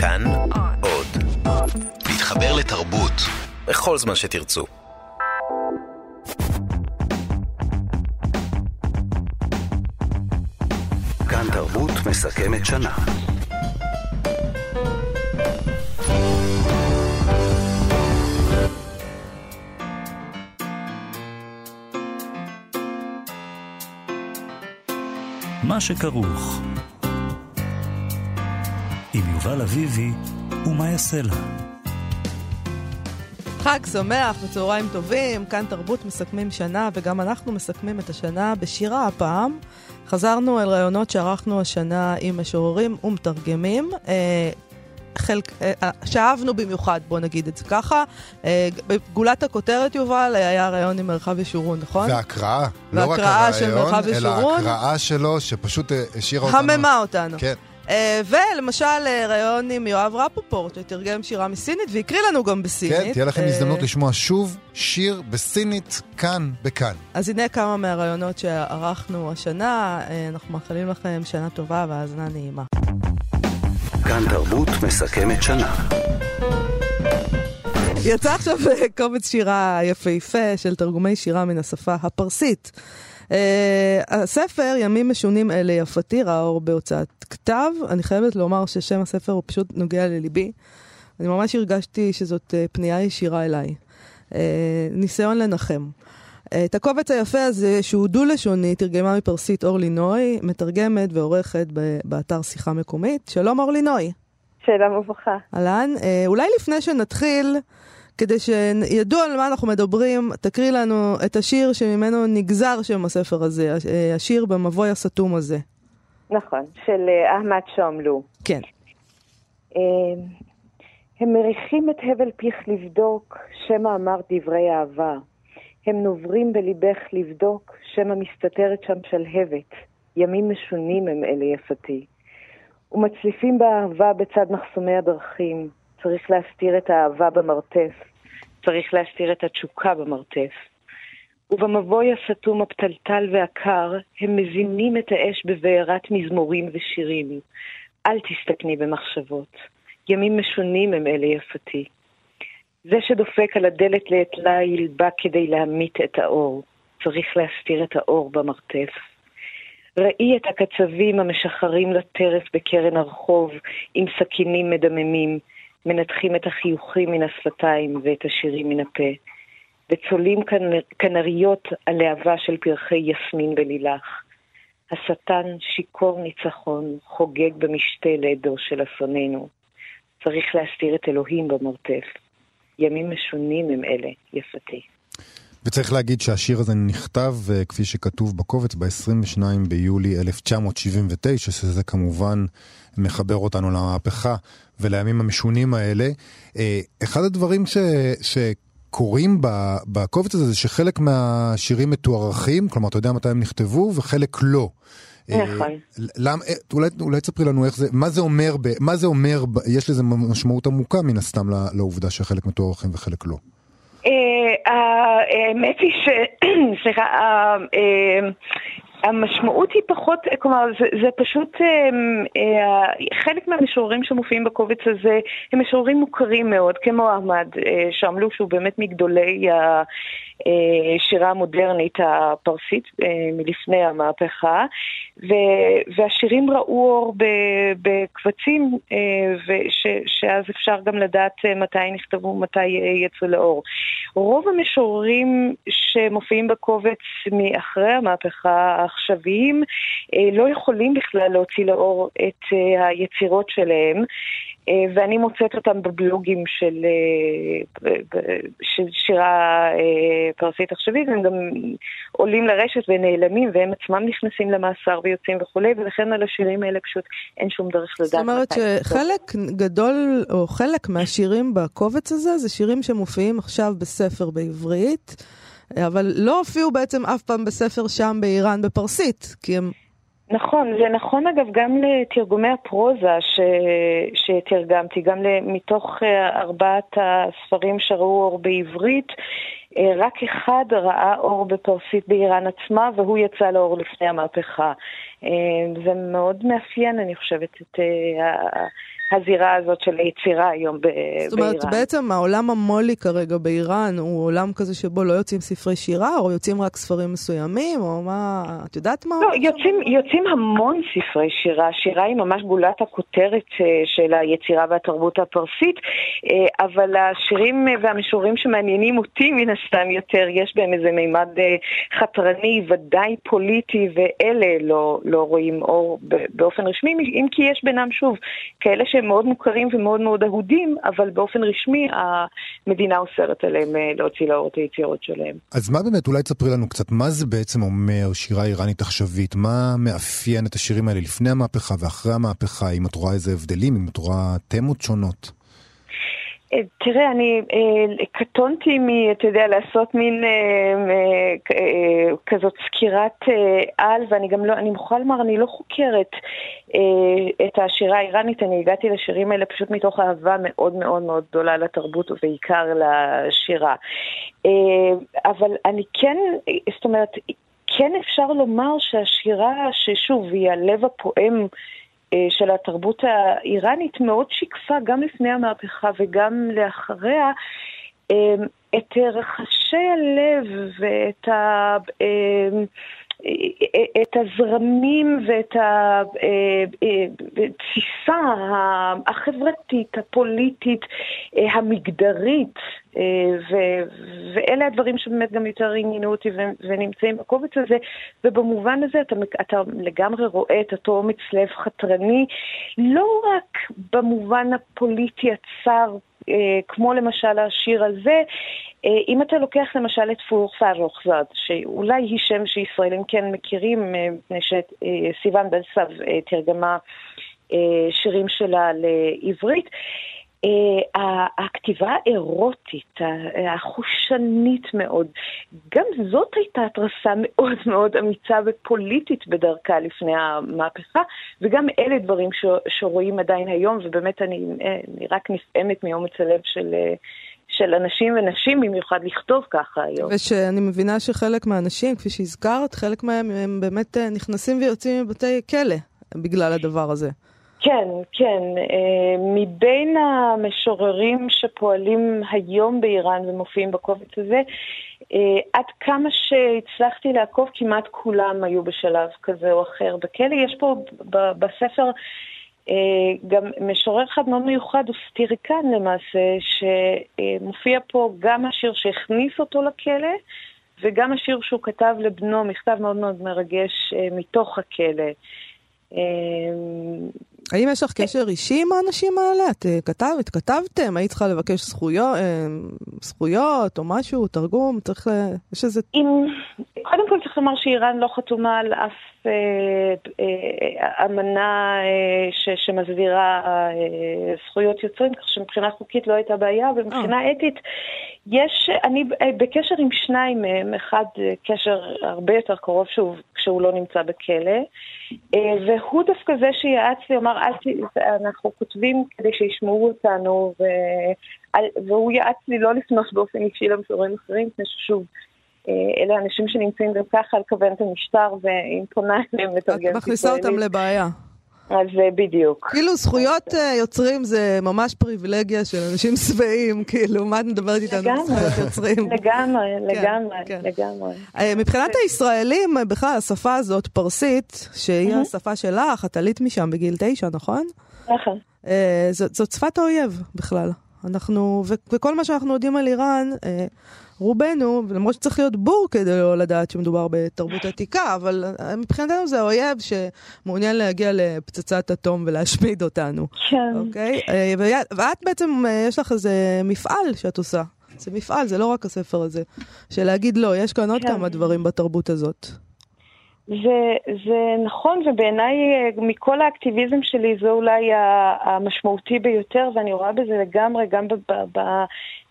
כאן עוד. להתחבר לתרבות בכל זמן שתרצו. כאן תרבות מסכמת שנה. מה שכרוך עם יובל אביבי ומה יעשה לה. חג שמח וצהריים טובים, כאן תרבות מסכמים שנה וגם אנחנו מסכמים את השנה בשירה הפעם. חזרנו אל רעיונות שערכנו השנה עם משוררים ומתרגמים. אה, חלק, אה, אה, שאהבנו במיוחד, בוא נגיד את זה ככה. בגולת הכותרת, יובל, היה רעיון עם מרחב ישורון, נכון? והקראה, לא רק הרעיון, אלא ההקראה שלו, שפשוט השאירה אותנו... הממה אותנו. כן. Uh, ולמשל uh, ראיון עם יואב רפופורט, שתרגם שירה מסינית והקריא לנו גם בסינית. כן, תהיה לכם uh, הזדמנות לשמוע שוב שיר בסינית כאן בכאן. אז הנה כמה מהראיונות שערכנו השנה, אנחנו מאחלים לכם שנה טובה והאזנה נעימה. כאן תרבות מסכמת שנה. יצא עכשיו קובץ שירה יפהפה של תרגומי שירה מן השפה הפרסית. Uh, הספר, ימים משונים אלה יפתי, ראה אור בהוצאת כתב. אני חייבת לומר ששם הספר הוא פשוט נוגע לליבי. אני ממש הרגשתי שזאת uh, פנייה ישירה אליי. Uh, ניסיון לנחם. Uh, את הקובץ היפה הזה, שהוא דו-לשוני, תרגמה מפרסית אורלי נוי, מתרגמת ועורכת באתר שיחה מקומית. שלום אורלי נוי. שלום וברכה. אהלן. Uh, אולי לפני שנתחיל, כדי שידעו על מה אנחנו מדברים, תקריא לנו את השיר שממנו נגזר שם הספר הזה, השיר במבוי הסתום הזה. נכון, של אה, אחמד שומלו. כן. אה, הם מריחים את הבל פיך לבדוק, שמא אמר דברי אהבה. הם נוברים בליבך לבדוק, שמא מסתתרת שם שלהבת. ימים משונים הם אלה יפתי. ומצליפים באהבה בצד מחסומי הדרכים. צריך להסתיר את האהבה במרתף. צריך להסתיר את התשוקה במרתף. ובמבוי הסתום הפתלתל והקר, הם מזינים את האש בבעירת מזמורים ושירים. אל תסתכני במחשבות. ימים משונים הם אלה יפתי. זה שדופק על הדלת לעת ליל בא כדי להמית את האור. צריך להסתיר את האור במרתף. ראי את הקצבים המשחרים לטרף בקרן הרחוב עם סכינים מדממים, מנתחים את החיוכים מן השפתיים ואת השירים מן הפה, וצולים כנריות הלהבה של פרחי יסמין ולילך. השטן שיכור ניצחון, חוגג במשתה לעדו של אסוננו. צריך להסתיר את אלוהים במרתף. ימים משונים הם אלה, יפתי. וצריך להגיד שהשיר הזה נכתב, אה, כפי שכתוב בקובץ, ב-22 ביולי 1979, שזה כמובן מחבר אותנו למהפכה ולימים המשונים האלה. אה, אחד הדברים ש... שקורים בקובץ הזה זה שחלק מהשירים מתוארכים, כלומר אתה יודע מתי הם נכתבו וחלק לא. אה, נכון. למ, אולי, אולי תספרי לנו איך זה, מה זה אומר, מה זה אומר, יש לזה משמעות עמוקה מן הסתם לעובדה שחלק מתוארכים וחלק לא. האמת היא ש... סליחה, המשמעות היא פחות, כלומר זה, זה פשוט, אה, חלק מהמשוררים שמופיעים בקובץ הזה הם משוררים מוכרים מאוד, כמו אחמד אה, שעמלו שהוא באמת מגדולי השירה אה, המודרנית הפרסית אה, מלפני המהפכה, והשירים ראו אור בקבצים, אה, שאז אפשר גם לדעת מתי נכתבו, מתי יצאו לאור. רוב המשוררים שמופיעים בקובץ מאחרי המהפכה העכשוויים לא יכולים בכלל להוציא לאור את היצירות שלהם. אה, ואני מוצאת אותם בבלוגים של, של שירה פרסית עכשווית, הם גם עולים לרשת ונעלמים, והם עצמם נכנסים למאסר ויוצאים וכולי, ולכן על השירים האלה פשוט אין שום דרך לדעת. זאת אומרת שחלק גדול, או חלק מהשירים בקובץ הזה, זה שירים שמופיעים עכשיו בספר בעברית. אבל לא הופיעו בעצם אף פעם בספר שם באיראן בפרסית, כי הם... נכון, זה נכון אגב גם לתרגומי הפרוזה ש... שתרגמתי, גם מתוך אה, ארבעת הספרים שראו אור בעברית, אה, רק אחד ראה אור בפרסית באיראן עצמה, והוא יצא לאור לפני המהפכה. אה, זה מאוד מאפיין, אני חושבת, את הזירה הזאת של היצירה היום באיראן. זאת אומרת, באיראן. בעצם העולם המו"לי כרגע באיראן הוא עולם כזה שבו לא יוצאים ספרי שירה, או יוצאים רק ספרים מסוימים, או מה, את יודעת מה? לא, יוצאים, יוצאים המון ספרי שירה. שירה היא ממש גולת הכותרת אה, של היצירה והתרבות הפרסית, אה, אבל השירים והמישורים שמעניינים אותי מן הסתם יותר, יש בהם איזה מימד אה, חתרני, ודאי פוליטי, ואלה לא, לא רואים אור באופן רשמי, אם כי יש בינם שוב כאלה ש... שהם מאוד מוכרים ומאוד מאוד אהודים, אבל באופן רשמי המדינה אוסרת עליהם אה, להוציא לאור את היצירות שלהם. אז מה באמת, אולי תספרי לנו קצת, מה זה בעצם אומר שירה איראנית עכשווית? מה מאפיין את השירים האלה לפני המהפכה ואחרי המהפכה? אם את רואה איזה הבדלים, אם את רואה תמות שונות? אה, תראה, אני אה, קטונתי מ... אתה יודע, לעשות מין אה, כזאת סקירת על, ואני גם לא, אני מוכרחה לומר, אני לא חוקרת את השירה האיראנית, אני הגעתי לשירים האלה פשוט מתוך אהבה מאוד מאוד מאוד גדולה לתרבות ובעיקר לשירה. אבל אני כן, זאת אומרת, כן אפשר לומר שהשירה, ששוב, היא הלב הפועם של התרבות האיראנית מאוד שיקפה גם לפני המהפכה וגם לאחריה. אה, את רחשי הלב ואת ה... אה, את הזרמים ואת התפיסה החברתית, הפוליטית, המגדרית, ואלה הדברים שבאמת גם יותר עניינו אותי ונמצאים בקובץ הזה, ובמובן הזה אתה, אתה לגמרי רואה את אותו אומץ לב חתרני, לא רק במובן הפוליטי הצר, כמו למשל השיר הזה, אה, אם אתה לוקח למשל את פור פרוחזד, שאולי היא שם שישראלים כן מכירים, אה, מפני שסיוון בן סב אה, תרגמה שירים שלה לעברית, הכתיבה האירוטית, החושנית מאוד, גם זאת הייתה התרסה מאוד מאוד אמיצה ופוליטית בדרכה לפני המהפכה, וגם אלה דברים שרואים עדיין היום, ובאמת אני, אני רק נפעמת מאומץ הלב של... של אנשים ונשים במיוחד לכתוב ככה היום. ושאני מבינה שחלק מהאנשים, כפי שהזכרת, חלק מהם הם באמת אה, נכנסים ויוצאים מבתי כלא בגלל הדבר הזה. כן, כן. אה, מבין המשוררים שפועלים היום באיראן ומופיעים בקובץ הזה, אה, עד כמה שהצלחתי לעקוב, כמעט כולם היו בשלב כזה או אחר בכלא. יש פה בספר אה, גם משורר אחד מאוד מיוחד הוא סטיריקן למעשה, שמופיע פה גם השיר שהכניס אותו לכלא, וגם השיר שהוא כתב לבנו, מכתב מאוד מאוד מרגש מתוך הכלא. אה, האם יש לך קשר אישי עם האנשים האלה? את כתב, התכתבתם? היית צריכה לבקש זכויות, זכויות או משהו, תרגום? צריך ל... יש איזה... קודם כל צריך לומר שאיראן לא חתומה על אף אה, אה, אמנה אה, ש, שמסבירה זכויות יוצרים, כך שמבחינה חוקית לא הייתה בעיה, ומבחינה אתית יש, אני בקשר עם שניים מהם, אחד קשר הרבה יותר קרוב שהוא, כשהוא לא נמצא בכלא, והוא דווקא זה שיעץ לי, אמר. אנחנו כותבים כדי שישמעו אותנו, ו... והוא יעץ לי לא לפנות באופן אישי למשוררים אחרים, מפני ששוב, אה, אלה אנשים שנמצאים גם ככה על כוונת המשטר, ואם פונה אליהם לתרגם. את מכניסה אותם לבעיה. אז אה, בדיוק. כאילו זכויות אה, יוצרים זה ממש פריבילגיה של אנשים שבעים, כאילו, מה את מדברת איתנו על זכויות יוצרים? לגמרי, כן, לגמרי, כן. לגמרי. מבחינת הישראלים, בכלל, השפה הזאת, פרסית, שהיא השפה שלך, את עלית משם בגיל תשע, נכון? נכון. זאת שפת האויב בכלל. אנחנו, וכל מה שאנחנו יודעים על איראן, רובנו, למרות שצריך להיות בור כדי לא לדעת שמדובר בתרבות עתיקה, אבל אה, מבחינתנו זה אויב שמעוניין להגיע לפצצת אטום ולהשמיד אותנו. כן. אוקיי? אה, ואת בעצם, אה, יש לך איזה מפעל שאת עושה. זה מפעל, זה לא רק הספר הזה. של להגיד לא, יש כאן עוד כן. כמה דברים בתרבות הזאת. זה, זה נכון, ובעיניי מכל האקטיביזם שלי זה אולי המשמעותי ביותר, ואני רואה בזה לגמרי, גם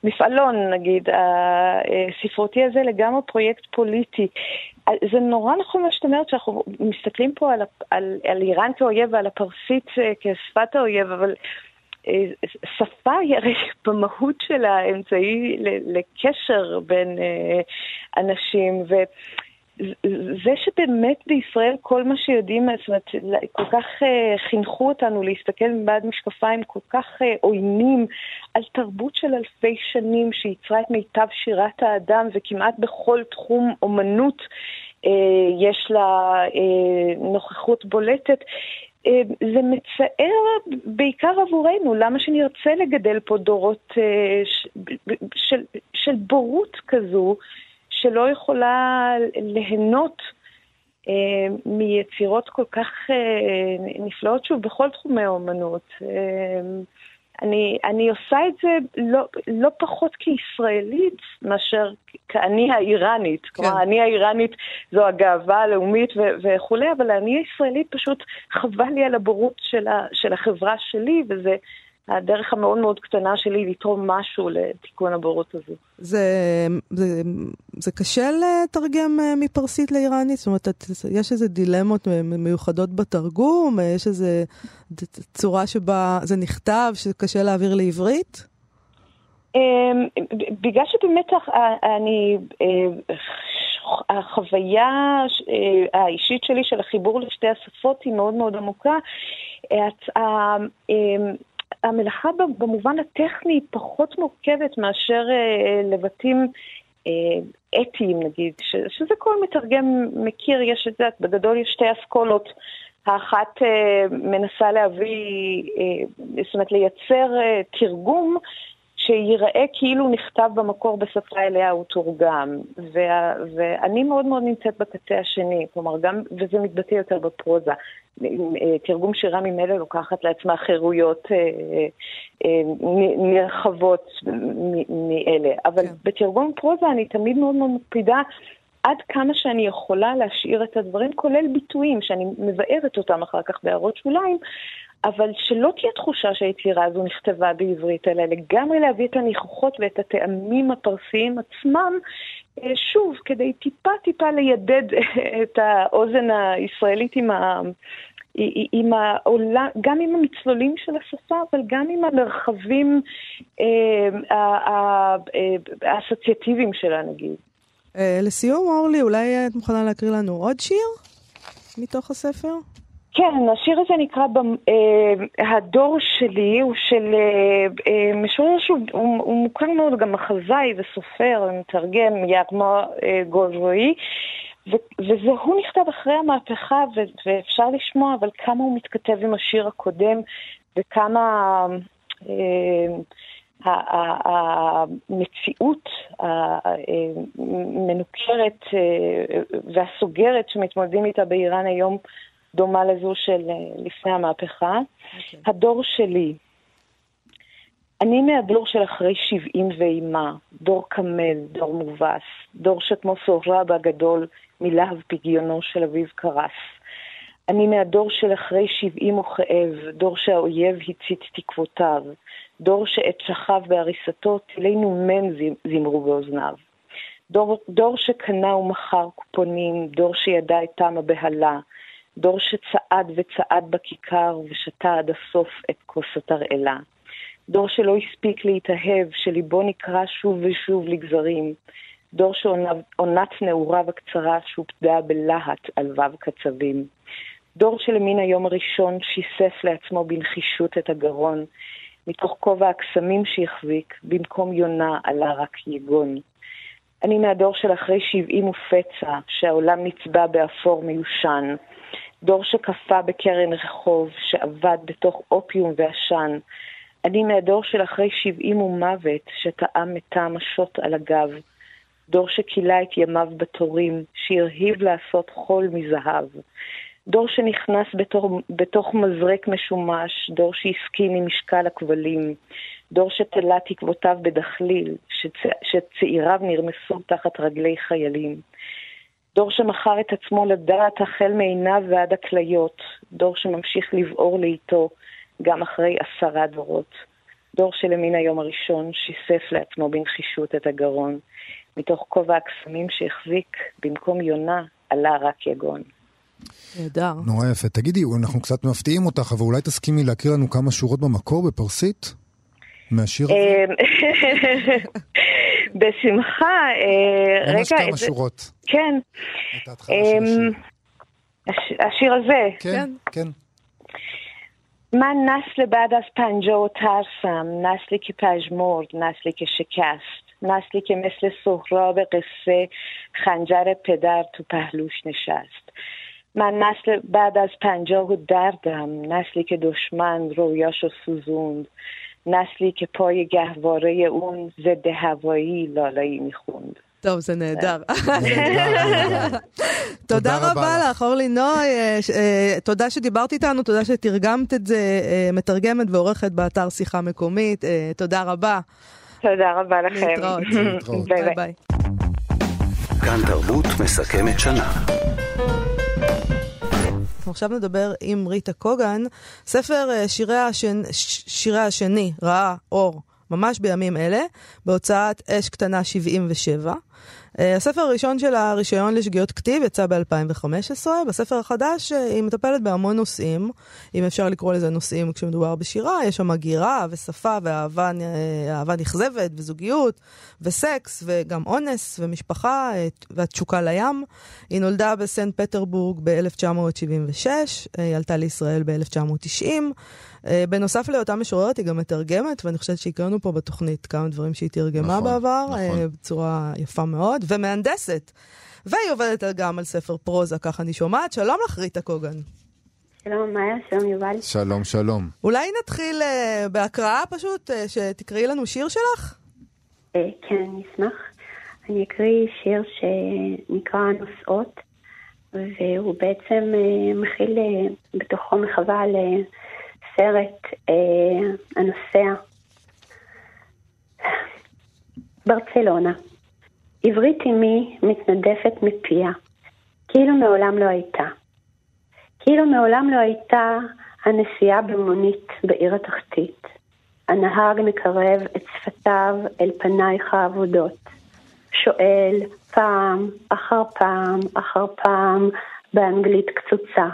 במפעלון, נגיד, הספרותי הזה, לגמרי פרויקט פוליטי. זה נורא נכון מה שאת אומרת, שאנחנו מסתכלים פה על, על, על איראן כאויב ועל הפרסית אה, כשפת האויב, אבל אה, שפה היא הרי במהות שלה אמצעי לקשר בין אה, אנשים, ו... זה שבאמת בישראל כל מה שיודעים, זאת אומרת, כל כך uh, חינכו אותנו להסתכל מבעד משקפיים כל כך uh, עוינים על תרבות של אלפי שנים שייצרה את מיטב שירת האדם וכמעט בכל תחום אומנות uh, יש לה נוכחות בולטת. זה מצער בעיקר עבורנו, למה שנרצה לגדל פה דורות של, של בורות כזו, שלא יכולה ליהנות אה, מיצירות כל כך אה, נפלאות, שוב, בכל תחומי האומנות. אה, אני, אני עושה את זה לא, לא פחות כישראלית מאשר כאני האיראנית. כן. כלומר, אני האיראנית זו הגאווה הלאומית וכולי, אבל אני הישראלית פשוט חבל לי על הבורות של, ה, של החברה שלי, וזה הדרך המאוד מאוד קטנה שלי לתרום משהו לתיקון הבורות הזו. זה, זה, זה קשה לתרגם אה, מפרסית לאיראנית? זאת אומרת, יש איזה דילמות מיוחדות בתרגום? יש איזה צורה שבה זה נכתב, שקשה להעביר לעברית? אמ, בגלל שבאמת אני, אה, החוויה אה, האישית שלי של החיבור לשתי השפות היא מאוד מאוד עמוקה. המלאכה במובן הטכני היא פחות מורכבת מאשר אה, לבטים אה, אתיים נגיד, ש, שזה כל מתרגם מכיר, יש את זה, בגדול יש שתי אסכולות. האחת אה, מנסה להביא, זאת אומרת לייצר תרגום שייראה כאילו נכתב במקור בשפה אליה הוא תורגם. וה, ואני מאוד מאוד נמצאת בקצה השני, כלומר גם, וזה מתבטא יותר בפרוזה. תרגום שירה ממילא לוקחת לעצמה חירויות אה, אה, נרחבות מאלה. אבל כן. בתרגום פרוזה אני תמיד מאוד מאוד מקפידה עד כמה שאני יכולה להשאיר את הדברים, כולל ביטויים שאני מבארת אותם אחר כך בהערות שוליים, אבל שלא תהיה תחושה שהיצירה הזו נכתבה בעברית, אלא לגמרי להביא את הניחוחות ואת הטעמים הפרסיים עצמם, אה, שוב, כדי טיפה טיפה לידד את האוזן הישראלית עם ה... עם העולם, גם עם המצלולים של השפה, אבל גם עם המרחבים אה, אה, האסוציאטיביים שלה, נגיד. לסיום, אורלי, אולי את מוכנה להקריא לנו עוד שיר מתוך הספר? כן, השיר הזה נקרא אה, הדור שלי, הוא של אה, אה, משורר שהוא הוא מוכר מאוד, גם מחזאי וסופר, מתרגם, ירמה גוזרוי, וזה הוא נכתב אחרי המהפכה, ואפשר לשמוע, אבל כמה הוא מתכתב עם השיר הקודם, וכמה המציאות המנוכרת והסוגרת שמתמודדים איתה באיראן היום, דומה לזו של אה, לפני המהפכה. Okay. אוקיי. הדור שלי, אני מהדור של אחרי שבעים ואימה, דור קמל, דור מובס, דור שכמו סוהרב הגדול מלהב פגיונו של אביו קרס. אני מהדור של אחרי שבעים וכאב, דור שהאויב הצית תקוותיו, דור שאת שכב בהריסתו טילי נ"מ זמרו באוזניו. דור, דור שקנה ומכר קופונים, דור שידע את טעם הבהלה, דור שצעד וצעד בכיכר ושתה עד הסוף את כוס התרעלה. דור שלא הספיק להתאהב, שליבו נקרע שוב ושוב לגזרים. דור שעונת נעוריו הקצרה שופדה בלהט על וו קצבים. דור שלמן היום הראשון שיסף לעצמו בנחישות את הגרון. מתוך כובע הקסמים שהחזיק, במקום יונה עלה רק יגון. אני מהדור של אחרי שבעים ופצע, שהעולם נצבע באפור מיושן. דור שקפא בקרן רחוב, שעבד בתוך אופיום ועשן. אני מהדור של אחרי שבעים ומוות, שטעם מטעם השוט על הגב. דור שכילה את ימיו בתורים, שהרהיב לעשות חול מזהב. דור שנכנס בתור, בתוך מזרק משומש, דור שהסכים עם משקל הכבלים. דור שתלה תקוותיו בדחליל, שצ... שצעיריו נרמסו תחת רגלי חיילים. דור שמכר את עצמו לדעת החל מעיניו ועד הכליות, דור שממשיך לבעור לאיתו גם אחרי עשרה דורות. דור שלמן היום הראשון שיסף לעצמו בנחישות את הגרון. מתוך כובע הקסמים שהחזיק, במקום יונה, עלה רק יגון. נהדר. נורא יפה. תגידי, אנחנו קצת מפתיעים אותך, אבל אולי תסכימי להקריא לנו כמה שורות במקור בפרסית? מהשיר הזה? אמ, בשמחה. אה, רגע, ממש כמה את זה- שורות. כן. את ההתחלה של אמ, השיר. הש- השיר הזה. כן, כן. من نسل بعد از پنجاه و ترسم نسلی که پژمرد نسلی که شکست نسلی که مثل سهراب قصه خنجر پدر تو پهلوش نشست من نسل بعد از پنجاه و دردم نسلی که دشمن رویاشو سوزوند نسلی که پای گهواره اون ضد هوایی لالایی میخوند טוב, זה נהדר. תודה תודה רבה רבה לך. לך, אורלי נוי. אה, ש- אה, תודה שדיברת איתנו, תודה שתרגמת את זה, אה, מתרגמת ועורכת באתר שיחה מקומית. אה, תודה רבה. תודה רבה לכם. להתראות. להתראות. ביי ביי ביי. ביי. כאן תרבות מסכמת שנה. אנחנו עכשיו נדבר עם ריטה קוגן. ספר אה, שירי, השני, שירי השני ראה אור ממש בימים אלה, בהוצאת אש קטנה 77. אה, הספר הראשון של הרישיון לשגיאות כתיב יצא ב-2015. בספר החדש אה, היא מטפלת בהמון נושאים, אם אפשר לקרוא לזה נושאים כשמדובר בשירה. יש שם הגירה ושפה ואהבה אה, נכזבת וזוגיות וסקס וגם אונס ומשפחה והתשוקה לים. היא נולדה בסנט פטרבורג ב-1976, אה, היא עלתה לישראל ב-1990. אה, בנוסף להיותה משוררת, היא גם מתרגמת, ואני חושבת שהקראנו פה בתוכנית כמה דברים שהיא תרגמה נכון, בעבר, נכון. אה, בצורה יפה מאוד, ומהנדסת. והיא עובדת גם על ספר פרוזה, כך אני שומעת. שלום לך, ריטה קוגן. שלום, מאיה, שלום יובל. שלום, שלום. אולי נתחיל אה, בהקראה פשוט, אה, שתקראי לנו שיר שלך? אה, כן, אני אשמח. אני אקריא שיר שנקרא נוסעות, והוא בעצם אה, מכיל אה, בתוכו מחווה לסרט אה, הנוסע. ברצלונה. עברית אמי מתנדפת מפיה, כאילו מעולם לא הייתה. כאילו מעולם לא הייתה הנסיעה במונית בעיר התחתית. הנהג מקרב את שפתיו אל פנייך האבודות. שואל פעם אחר פעם אחר פעם באנגלית קצוצה.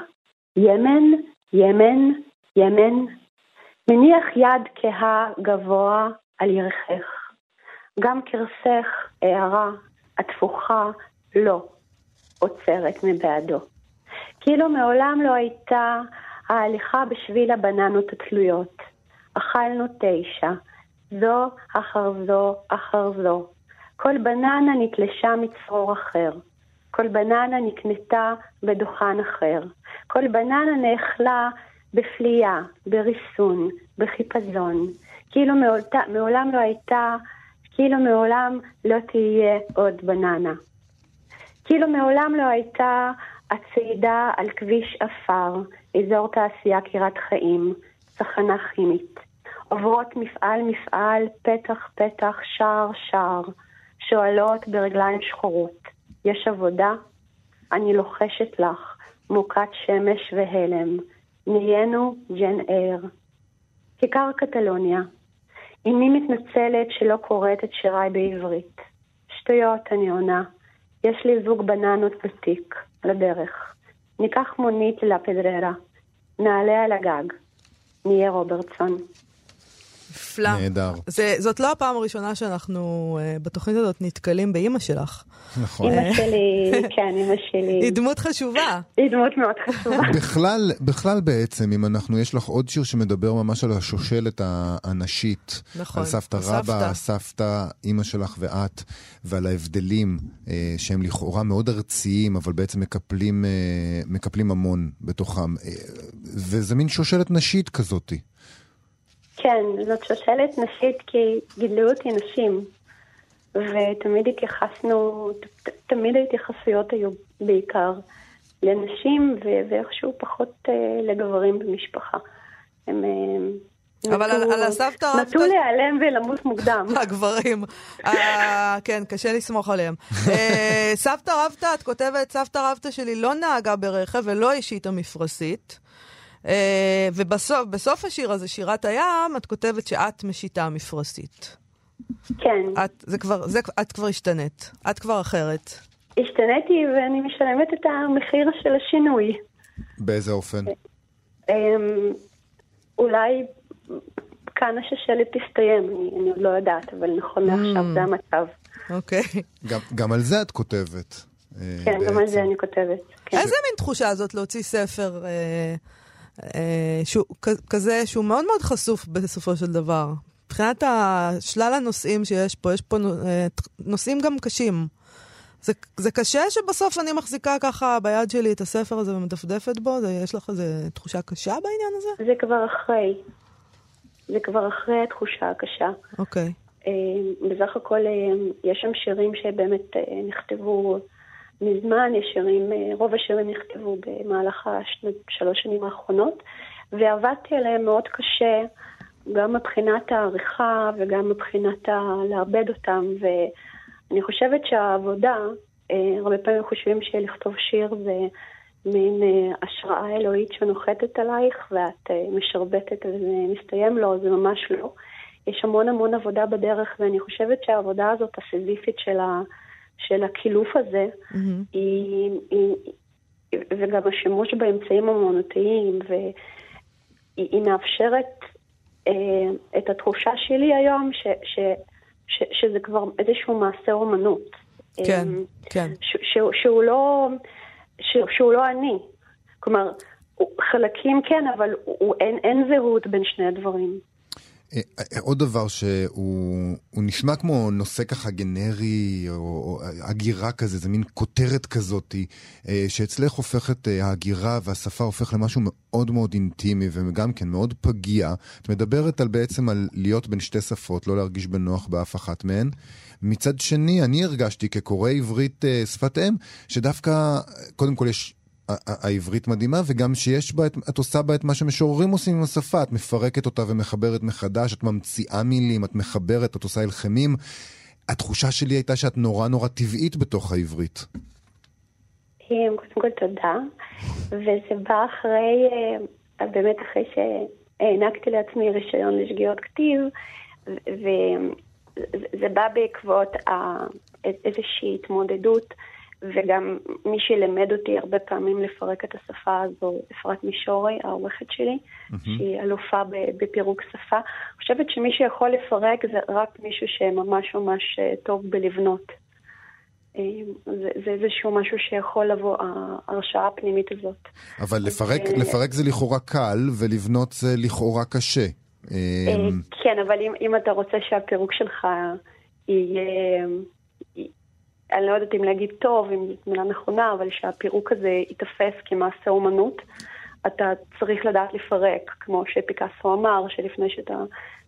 ימן, ימן, ימן. מניח יד כהה גבוה על ירכך. גם קרסך, הערה, התפוחה, לא, עוצרת מבעדו. כאילו מעולם לא הייתה ההליכה בשביל הבננות התלויות. אכלנו תשע, זו אחר זו אחר זו. כל בננה נתלשה מצרור אחר. כל בננה נקנתה בדוכן אחר. כל בננה נאכלה בפליאה, בריסון, בחיפזון. כאילו מעולת, מעולם לא הייתה, כאילו מעולם לא תהיה עוד בננה. כאילו מעולם לא הייתה הצעידה על כביש עפר, אזור תעשייה קירת חיים, צחנה כימית. עוברות מפעל מפעל, פתח פתח, שער שער, שואלות ברגליים שחורות, יש עבודה? אני לוחשת לך, מוכת שמש והלם, נהיינו ג'ן אייר. כיכר קטלוניה, אמי מתנצלת שלא קוראת את שיריי בעברית. שטויות, אני עונה. יש לי זוג בננות בתיק, לדרך. ניקח מונית לפדררה. נעלה על הגג. נהיה רוברטסון. נפלא. נהדר. זה, זאת לא הפעם הראשונה שאנחנו uh, בתוכנית הזאת נתקלים באימא שלך. נכון. אמא שלי, כן, אמא שלי. היא דמות חשובה. היא דמות מאוד חשובה. בכלל, בכלל בעצם, אם אנחנו, יש לך עוד שיר שמדבר ממש על השושלת הנשית. נכון, על סבתא. רבא, סבתא, אימא שלך ואת, ועל ההבדלים אה, שהם לכאורה מאוד ארציים, אבל בעצם מקפלים, אה, מקפלים המון בתוכם. אה, וזה מין שושלת נשית כזאתי. כן, זאת שושלת נשית כי גידלו אותי נשים. ותמיד התייחסנו, ת- תמיד ההתייחסויות היו בעיקר לנשים ו- ואיכשהו פחות אה, לגברים במשפחה. הם אה, אבל על- על הסבתא נטו להיעלם ולמות מוקדם. הגברים. אה, כן, קשה לסמוך עליהם. אה, סבתא רבתא, את כותבת, סבתא רבתא שלי לא נהגה ברכב ולא השאיתה מפרשית. אה, ובסוף בסוף השיר הזה, שירת הים, את כותבת שאת משיתה מפרשית. כן, את, זה כבר, זה, את כבר השתנית. את כבר אחרת. השתניתי ואני משלמת את המחיר של השינוי. באיזה אופן? אמ, אולי כאן השושלת תסתיים, אני, אני עוד לא יודעת, אבל נכון לעכשיו Mm. זה המצב. אוקיי. גם, גם על זה את כותבת. אה, כן, גם על בעצם. זה אני כותבת. כן. איזה מין תחושה זאת להוציא ספר אה, אה, שהוא כ- כזה, שהוא מאוד מאוד חשוף בסופו של דבר? מבחינת שלל הנושאים שיש פה, יש פה אה, נושאים גם קשים. זה, זה קשה שבסוף אני מחזיקה ככה ביד שלי את הספר הזה ומדפדפת בו? זה, יש לך איזו תחושה קשה בעניין הזה? זה כבר אחרי. זה כבר אחרי התחושה הקשה. אוקיי. אה, בסך הכל אה, יש שם שירים שבאמת אה, נכתבו מזמן, יש שירים, אה, רוב השירים נכתבו במהלך השלוש שנים האחרונות, ועבדתי עליהם מאוד קשה, גם מבחינת העריכה וגם מבחינת ה- לעבד אותם, ואני חושבת שהעבודה, אה, הרבה פעמים חושבים שלכתוב שיר זה מין אה, השראה אלוהית שנוחתת עלייך ואת משרבטת וזה מסתיים, לא, זה ממש לא. יש המון המון עבודה בדרך, ואני חושבת שהעבודה הזאת, הסיזיפית של, ה, של הקילוף הזה, מהמם. היא, היא, וגם השימוש באמצעים האמנותיים, והיא היא מאפשרת אה, את התחושה שלי היום, ש, ש, ש, שזה כבר איזשהו מעשה אומנות. כן, אה, כן. ש, שהוא, שהוא, לא, ש, שהוא לא אני. כלומר, חלקים כן, אבל הוא, אין, אין זהות בין שני הדברים. עוד דבר שהוא הוא נשמע כמו נושא ככה גנרי, או, או הגירה כזה, זה מין כותרת כזאת, אה, שאצלך הופכת, אה, ההגירה והשפה הופך למשהו מאוד מאוד אינטימי וגם כן מאוד פגיע. את מדברת על בעצם על להיות בין שתי שפות, לא להרגיש בנוח באף אחת מהן. מצד שני, אני הרגשתי כקורא עברית אה, שפת אם, שדווקא, קודם כל יש... העברית מדהימה, וגם שיש בה, את, את עושה בה את מה שמשוררים עושים עם השפה, את מפרקת אותה ומחברת מחדש, את ממציאה מילים, את מחברת, את עושה הלחמים. התחושה שלי הייתה שאת נורא נורא טבעית בתוך העברית. קודם כל תודה, וזה בא אחרי, אה, באמת אחרי שהענקתי לעצמי רישיון לשגיאות כתיב, וזה בא בעקבות איזושהי התמודדות, וגם מי שלימד אותי הרבה פעמים לפרק את השפה הזו, אפרת מישורי, העורכת שלי, שהיא אלופה בפירוק שפה. אני חושבת שמי שיכול לפרק זה רק מישהו שממש ממש אה, טוב בלבנות. אה, זה, זה איזשהו משהו שיכול לבוא, ההרשאה הפנימית הזאת. אבל לפרק, אה, לפרק זה לכאורה קל, ולבנות זה לכאורה קשה. אמ, כן, אבל אם, אם אתה רוצה שהפירוק שלך יהיה, אני לא יודעת אם להגיד טוב, אם זאת מילה נכונה, אבל שהפירוק הזה ייתפס כמעשה אומנות, אתה צריך לדעת לפרק, כמו שפיקאסו אמר, שלפני שאתה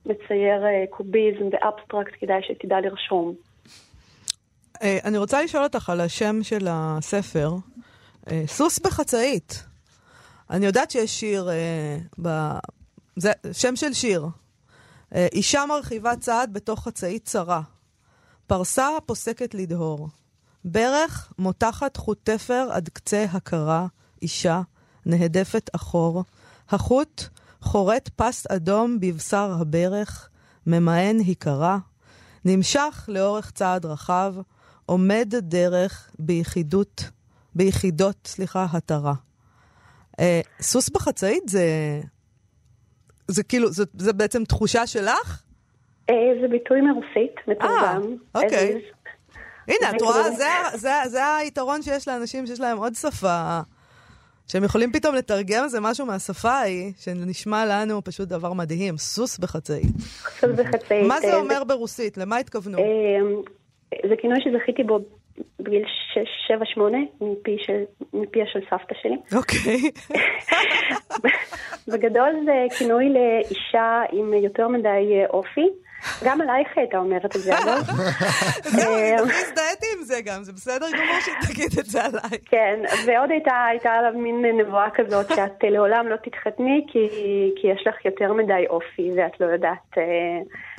מצייר אה, קוביזם ואבסטרקט, כדאי שתדע לרשום. אה, אני רוצה לשאול אותך על השם של הספר, אה, סוס בחצאית. אני יודעת שיש שיר. זה שם של שיר. אישה מרחיבה צעד בתוך חצאית צרה. פרסה פוסקת לדהור. ברך מותחת חוט תפר עד קצה הכרה, אישה נהדפת אחור. החוט חורט פס אדום בבשר הברך, ממאן היקרה. נמשך לאורך צעד רחב, עומד דרך ביחידות, ביחידות, סליחה, התרה. אה, סוס בחצאית זה... זה כאילו, זה, זה בעצם תחושה שלך? אה, זה ביטוי מרוסית, מתורגם. אוקיי. as is. הנה, את רואה, זה, היתרון שיש לאנשים שיש להם עוד שפה, שהם יכולים פתאום לתרגם איזה משהו מהשפה ההיא, שנשמע לנו פשוט דבר מדהים, סוס בחצאית. סוס בחצאית. מה זה אה, אומר ברוסית? למה התכוונו? אה, זה כינוי שזכיתי בו בגיל 6-7-8 מפי של- מפיה של סבתא שלי. אוקיי. בגדול זה כינוי לאישה עם יותר מדי אה, אופי. גם עלייך הייתה אומרת את זה, אגב. זהו, אה, אני הכי הזדהיתי עם זה גם, זה בסדר גמור שתגיד את זה עליי. כן, ועוד הייתה, עליו מין נבואה כזאת שאת אה, לעולם לא תתחתני כי, יש לך יותר מדי אופי ואת לא יודעת, אה,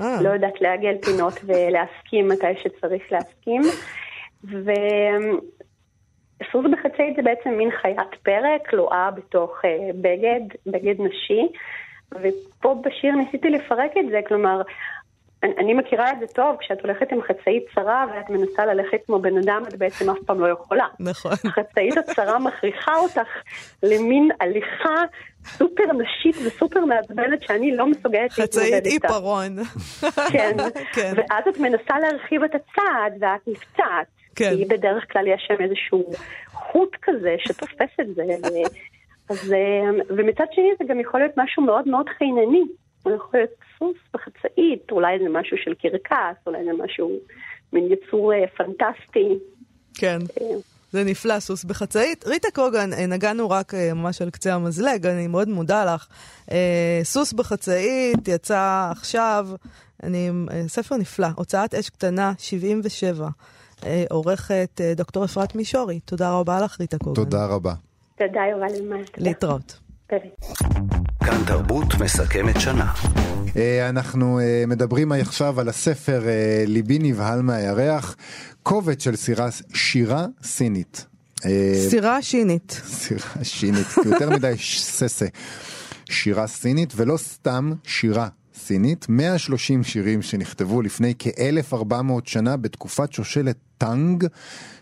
אה. לא יודעת לעגל פינות ולהסכים מתי שצריך להסכים. וסוס בחצאית זה בעצם מין חיית פרא כלואה בתוך אה, בגד, בגד נשי. ופה בשיר ניסיתי לפרק את זה, כלומר, אני, אני מכירה את זה טוב, כשאת הולכת עם חצאית צרה ואת מנסה ללכת כמו בן אדם, את בעצם אף פעם לא יכולה. נכון. החצאית הצרה מכריחה אותך למין הליכה סופר נשית וסופר מעצבנת שאני לא מסוגלת להתמודד איתה. חצאית עיפרון. כן. כן. ואז את מנסה להרחיב את הצעד ואת נפצעת. כן. כי בדרך כלל יש שם איזשהו חוט כזה שתופס את זה. אז, אה, ומצד שני זה גם יכול להיות משהו מאוד מאוד חינני. הוא יכול להיות סוס בחצאית, אולי זה משהו של קרקס, אולי זה משהו, מין יצור אה, פנטסטי. כן. אה, זה נפלא, סוס בחצאית. ריטה קוגן, אה, נגענו רק ממש על קצה המזלג, אני מאוד מודה לך. סוס בחצאית יצא עכשיו, אני, ספר נפלא, הוצאת אש קטנה, 77. אה, עורכת דוקטור אפרת מישורי. תודה רבה לך, ריטה קוגן. תודה רבה. תודה יובל למעלה. להתראות. כאן תרבות מסכמת שנה. אה, אנחנו אה, מדברים עכשיו על הספר אה, ליבי נבהל מהירח, קובץ של סירה, שירה סינית. סירה שינית. סירה שינית, יותר מדי ססה. שירה סינית, ולא סתם שירה סינית, 130 שירים שנכתבו לפני כ-1400 שנה בתקופת שושלת טאנג,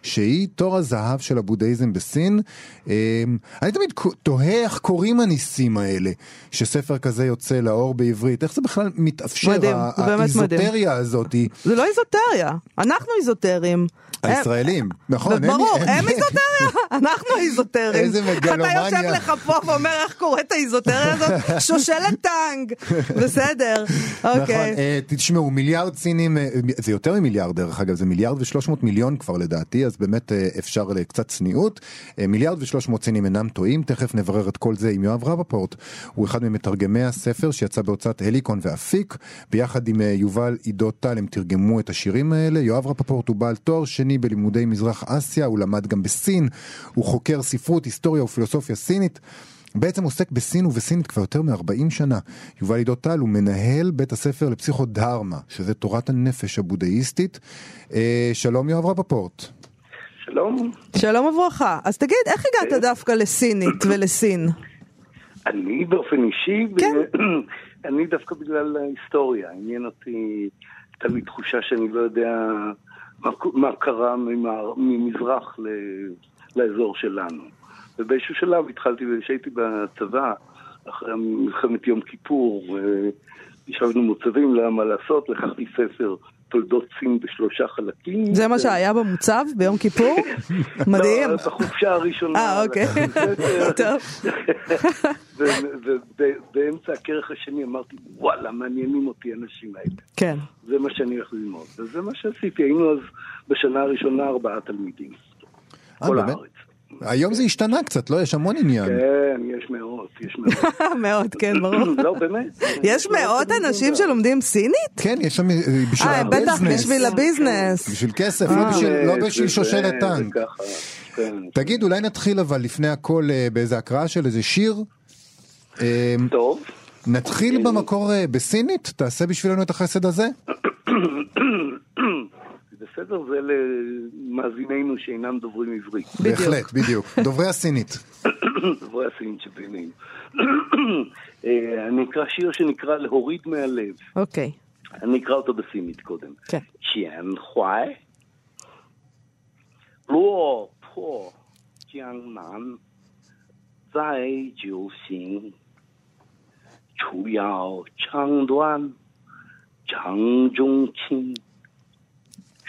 שהיא תור הזהב של הבודהיזם בסין. אה, אני תמיד תוהה איך קוראים הניסים האלה, שספר כזה יוצא לאור בעברית, איך זה בכלל מתאפשר, מדהים. האיזוטריה הזאת, זה לא איזוטריה, אנחנו איזוטריים. הישראלים, נכון, ברור, הם איזוטריה, אנחנו איזוטרים. איזה מגלומניה. אתה יושב לך פה ואומר איך קוראים לאיזוטריה הזאת? שושלת טאנג. בסדר, נכון, אוקיי. אה, תשמעו, מיליארד סינים, אה, זה יותר ממיליארד דרך אגב, זה מיליארד ושלוש מאות מיליון כבר לדעתי, אז באמת אה, אפשר לקצת צניעות. אה, מיליארד ושלוש מאות סינים אינם טועים, תכף נברר את כל זה עם יואב רבפורט. הוא אחד ממתרגמי הספר שיצא בהוצאת הליקון ואפיק, ביחד עם אה, יובל עידו טל הם תרגמו את השירים האלה. יואב רפפורט הוא בעל תואר שני בלימודי מזרח אסיה, הוא למד גם בסין, הוא חוקר ספרות, היסטוריה ופילוסופיה סינית. בעצם עוסק בסין ובסינית כבר יותר מ-40 שנה. יובל עידו טל הוא מנהל בית הספר לפסיכודרמה, שזה תורת הנפש הבודהיסטית. אה, שלום יואב רפפורט. שלום, שלום וברכה. אז תגיד, איך הגעת דווקא לסינית ולסין? אני באופן אישי, ב- כן. אני דווקא בגלל ההיסטוריה, עניין אותי, הייתה לי תחושה שאני לא יודע מה, מה קרה ממער, ממזרח ל, לאזור שלנו. ובאיזשהו שלב התחלתי, כשהייתי בצבא, אחרי מלחמת יום כיפור, אה, ישבנו מוצבים, לא היה מה לעשות, לקחתי ספר תולדות סין בשלושה חלקים. זה מה שהיה במוצב ביום כיפור? מדהים. לא, בחופשה הראשונה. אה, אוקיי. טוב. ובאמצע הכרך השני אמרתי, וואלה, מעניינים אותי האנשים האלה. כן. זה מה שאני הולך ללמוד. וזה מה שעשיתי. היינו אז בשנה הראשונה ארבעה תלמידים. אה, כל? הארץ. היום זה השתנה קצת, לא? יש המון עניין. כן, יש מאות, יש מאות. מאוד, כן, ברור. לא, באמת. יש מאות אנשים שלומדים סינית? כן, יש שם אה, בשביל אה, בטח הביזנס. בשביל הביזנס. בשביל כסף, אה. לא בשביל- לא זה- שושלת טאנג. כן. תגיד, אולי נתחיל אבל לפני הכל אה, באיזה הקראה של איזה שיר? אה, טוב. נתחיל במקור אה, בסינית? תעשה בשבילנו את החסד הזה? בסדר, זה למאזיננו שאינם דוברים עברית. בדיוק. בהחלט, בדיוק. דוברי הסינית. דוברי הסינית שבינינו. אה, אני אקרא שיר שנקרא להוריד מהלב. אוקיי, אני אקרא אותו בסינית קודם. כן. 钱怀，落魄江南再酒行，楚腰长短掌中轻。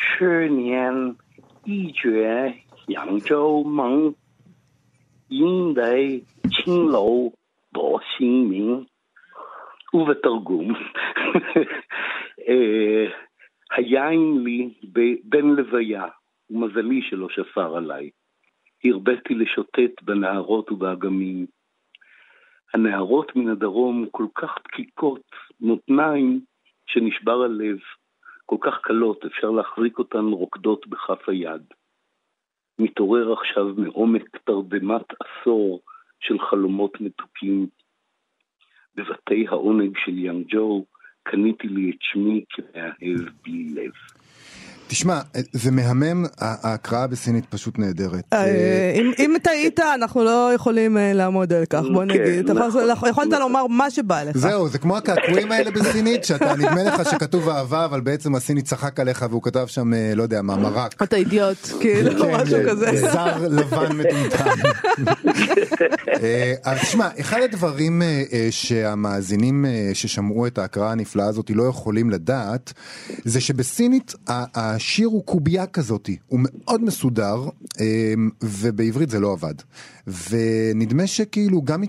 十年一觉扬州梦，因为青楼多姓名。ובתרגום, אה, היין לי ב- בן לוויה, ומזלי שלא שפר עליי. הרביתי לשוטט בנהרות ובאגמים. הנהרות מן הדרום כל כך דקיקות, מותניים, שנשבר הלב, כל כך קלות, אפשר להחזיק אותן רוקדות בכף היד. מתעורר עכשיו מעומק תרדמת עשור של חלומות מתוקים. בבתי העונג של יאנג'ו קניתי לי את שמי כמאהב בלי לב. תשמע, זה מהמם, ההקראה בסינית פשוט נהדרת. אה, אם- אם טעית, אנחנו לא יכולים אה, לעמוד על כך, בוא כן, נגיד. נכון. יכולת לומר מה שבא לך. זהו, זה כמו הקעקועים האלה בסינית, שאתה נדמה לך שכתוב אהבה, אבל בעצם הסיני צחק עליך והוא כתב שם, אה, לא יודע מה, מרק. אתה אידיוט, כאילו, כן, משהו כזה. זר לבן מטומטם. אה, אז תשמע, אחד הדברים אה, אה, שהמאזינים אה, ששמעו את ההקראה הנפלאה הזאת לא יכולים לדעת, זה שבסינית השיר הוא קובייה כזאת, הוא מאוד מסודר, אה, ובעברית זה לא עבד. ונדמה שכאילו גם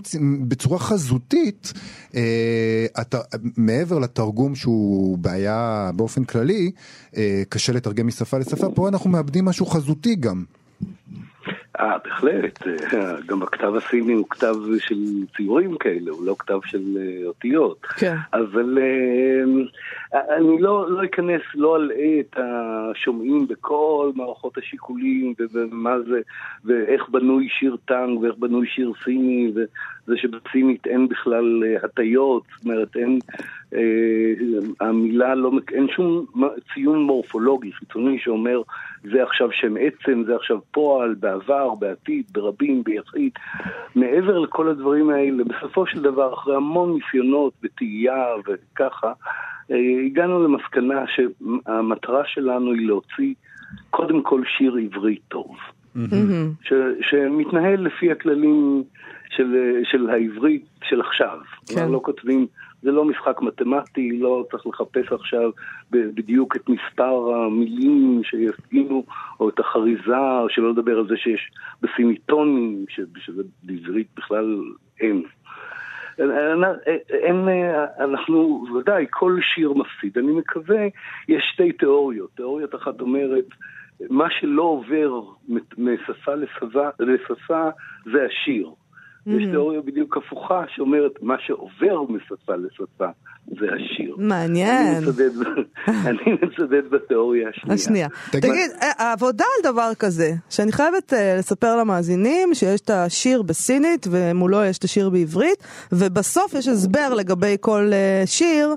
בצורה חזותית, אה, מעבר לתרגום שהוא בעיה באופן כללי, אה, קשה לתרגם משפה לשפה, פה אנחנו מאבדים משהו חזותי גם. אה, בהחלט. גם הכתב הסיני הוא כתב של ציורים כאלה, הוא לא כתב של אה, אותיות. כן. אבל אה, אני לא, לא אכנס, לא אלאה את השומעים בכל מערכות השיקולים ומה זה, ואיך בנוי שיר טנג ואיך בנוי שיר סיני, וזה שבסינית אין בכלל אה, הטיות, זאת אומרת אין, המילה לא, אין שום ציון מורפולוגי חיצוני שאומר זה עכשיו שם עצם, זה עכשיו פועל, בעבר, בעתיד, ברבים, ביחיד. מעבר לכל הדברים האלה, בסופו של דבר, אחרי המון ניסיונות וטעייה וככה, אה, הגענו למסקנה שהמטרה שלנו היא להוציא קודם כל שיר עברי טוב. מהמם. ש, שמתנהל לפי הכללים של, של העברית של עכשיו. כן. לא כותבים, זה לא משחק מתמטי, לא צריך לחפש עכשיו בדיוק את מספר המילים שיפגינו, או את החריזה, או שלא לדבר על זה שיש בסימיטונים, שזה בעברית בכלל אין. אין, אנחנו, ודאי, כל שיר מפסיד. אני מקווה, יש שתי תיאוריות. תיאוריות אחת אומרת, מה שלא עובר משפה לשפה, לשפה זה השיר. יש תיאוריה בדיוק הפוכה שאומרת, מה שעובר משפה לשפה זה השיר. מעניין. אני מצדד, אני מצדד בתיאוריה השנייה. השנייה. תגיד- אה, העבודה על דבר כזה, שאני חייבת אה, לספר למאזינים שיש את השיר בסינית ומולו יש את השיר בעברית, ובסוף יש הסבר לגבי כל אה, שיר,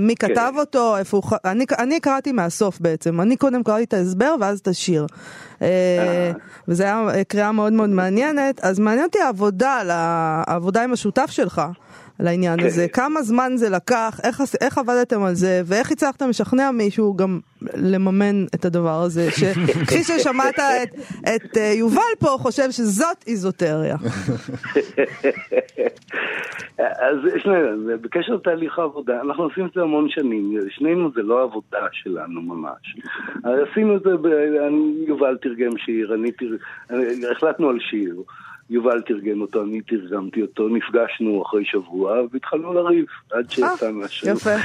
מי כן. כתב אותו, איפה הוא... ח- אני- אני קראתי מהסוף בעצם, אני קודם קראתי את ההסבר ואז את השיר. וזה היה אה, קריאה מאוד מאוד מעניינת, אז מעניין אותי העבודה, העבודה עם השותף שלך. לעניין כן. הזה, כמה זמן זה לקח, איך, איך עבדתם על זה, ואיך הצלחתם לשכנע מישהו גם לממן את הדבר הזה, שכפי ששמעת את, את אה, יובל פה, חושב שזאת איזוטריה. אז שנינו, בקשר לתהליך העבודה, אנחנו עושים את זה המון שנים, שנינו זה לא עבודה שלנו ממש. עשינו את זה, ב- אני- יובל תרגם שיר, אני תר... אני- החלטנו על שיר, יובל תרגם אותו, אני תרגמתי אותו, נפגשנו אחרי שבוע והתחלנו לריב, עד שיצא משהו. אה, יפה.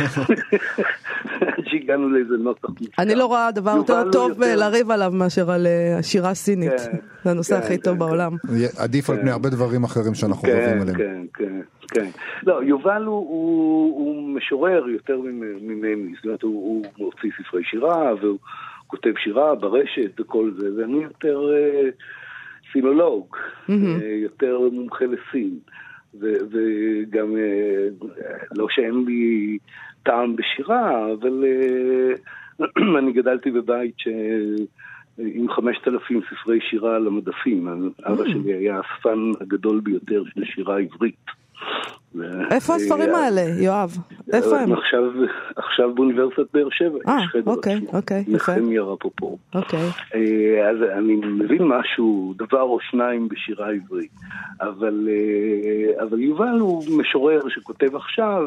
עד שהגענו לאיזה נוסח מוסכם. אני לא רואה דבר יותר טוב לריב עליו מאשר על אה, שירה סינית. כן, זה הנושא כן, הכי טוב כן, בעולם. עדיף על פני הרבה דברים אחרים שאנחנו כן, רבים עליהם. כן, כן, כן. לא, יובל הוא, משורר יותר ממ- ממני, זאת אומרת, הוא, הוא מוציא ספרי שירה, והוא כותב שירה ברשת וכל זה, ואני יותר סינולוג, אה, יותר מומחה לסין, ו, וגם, אה, לא שאין לי טעם בשירה, אבל אה, אני גדלתי בבית ש... עם חמשת אלפים ספרי שירה על המדפים. אבא שלי היה האספן הגדול ביותר של שירה עברית. איפה הספרים אה, האלה, יואב? איפה הם? עכשיו, עכשיו באוניברסיטת באר שבע, אה, אוקיי. אוקיי. נחמיה רפופור. אוקיי. אה, אז אני מבין משהו, דבר או שניים בשירה עברית, אבל, אה, אבל יובל הוא משורר שכותב עכשיו,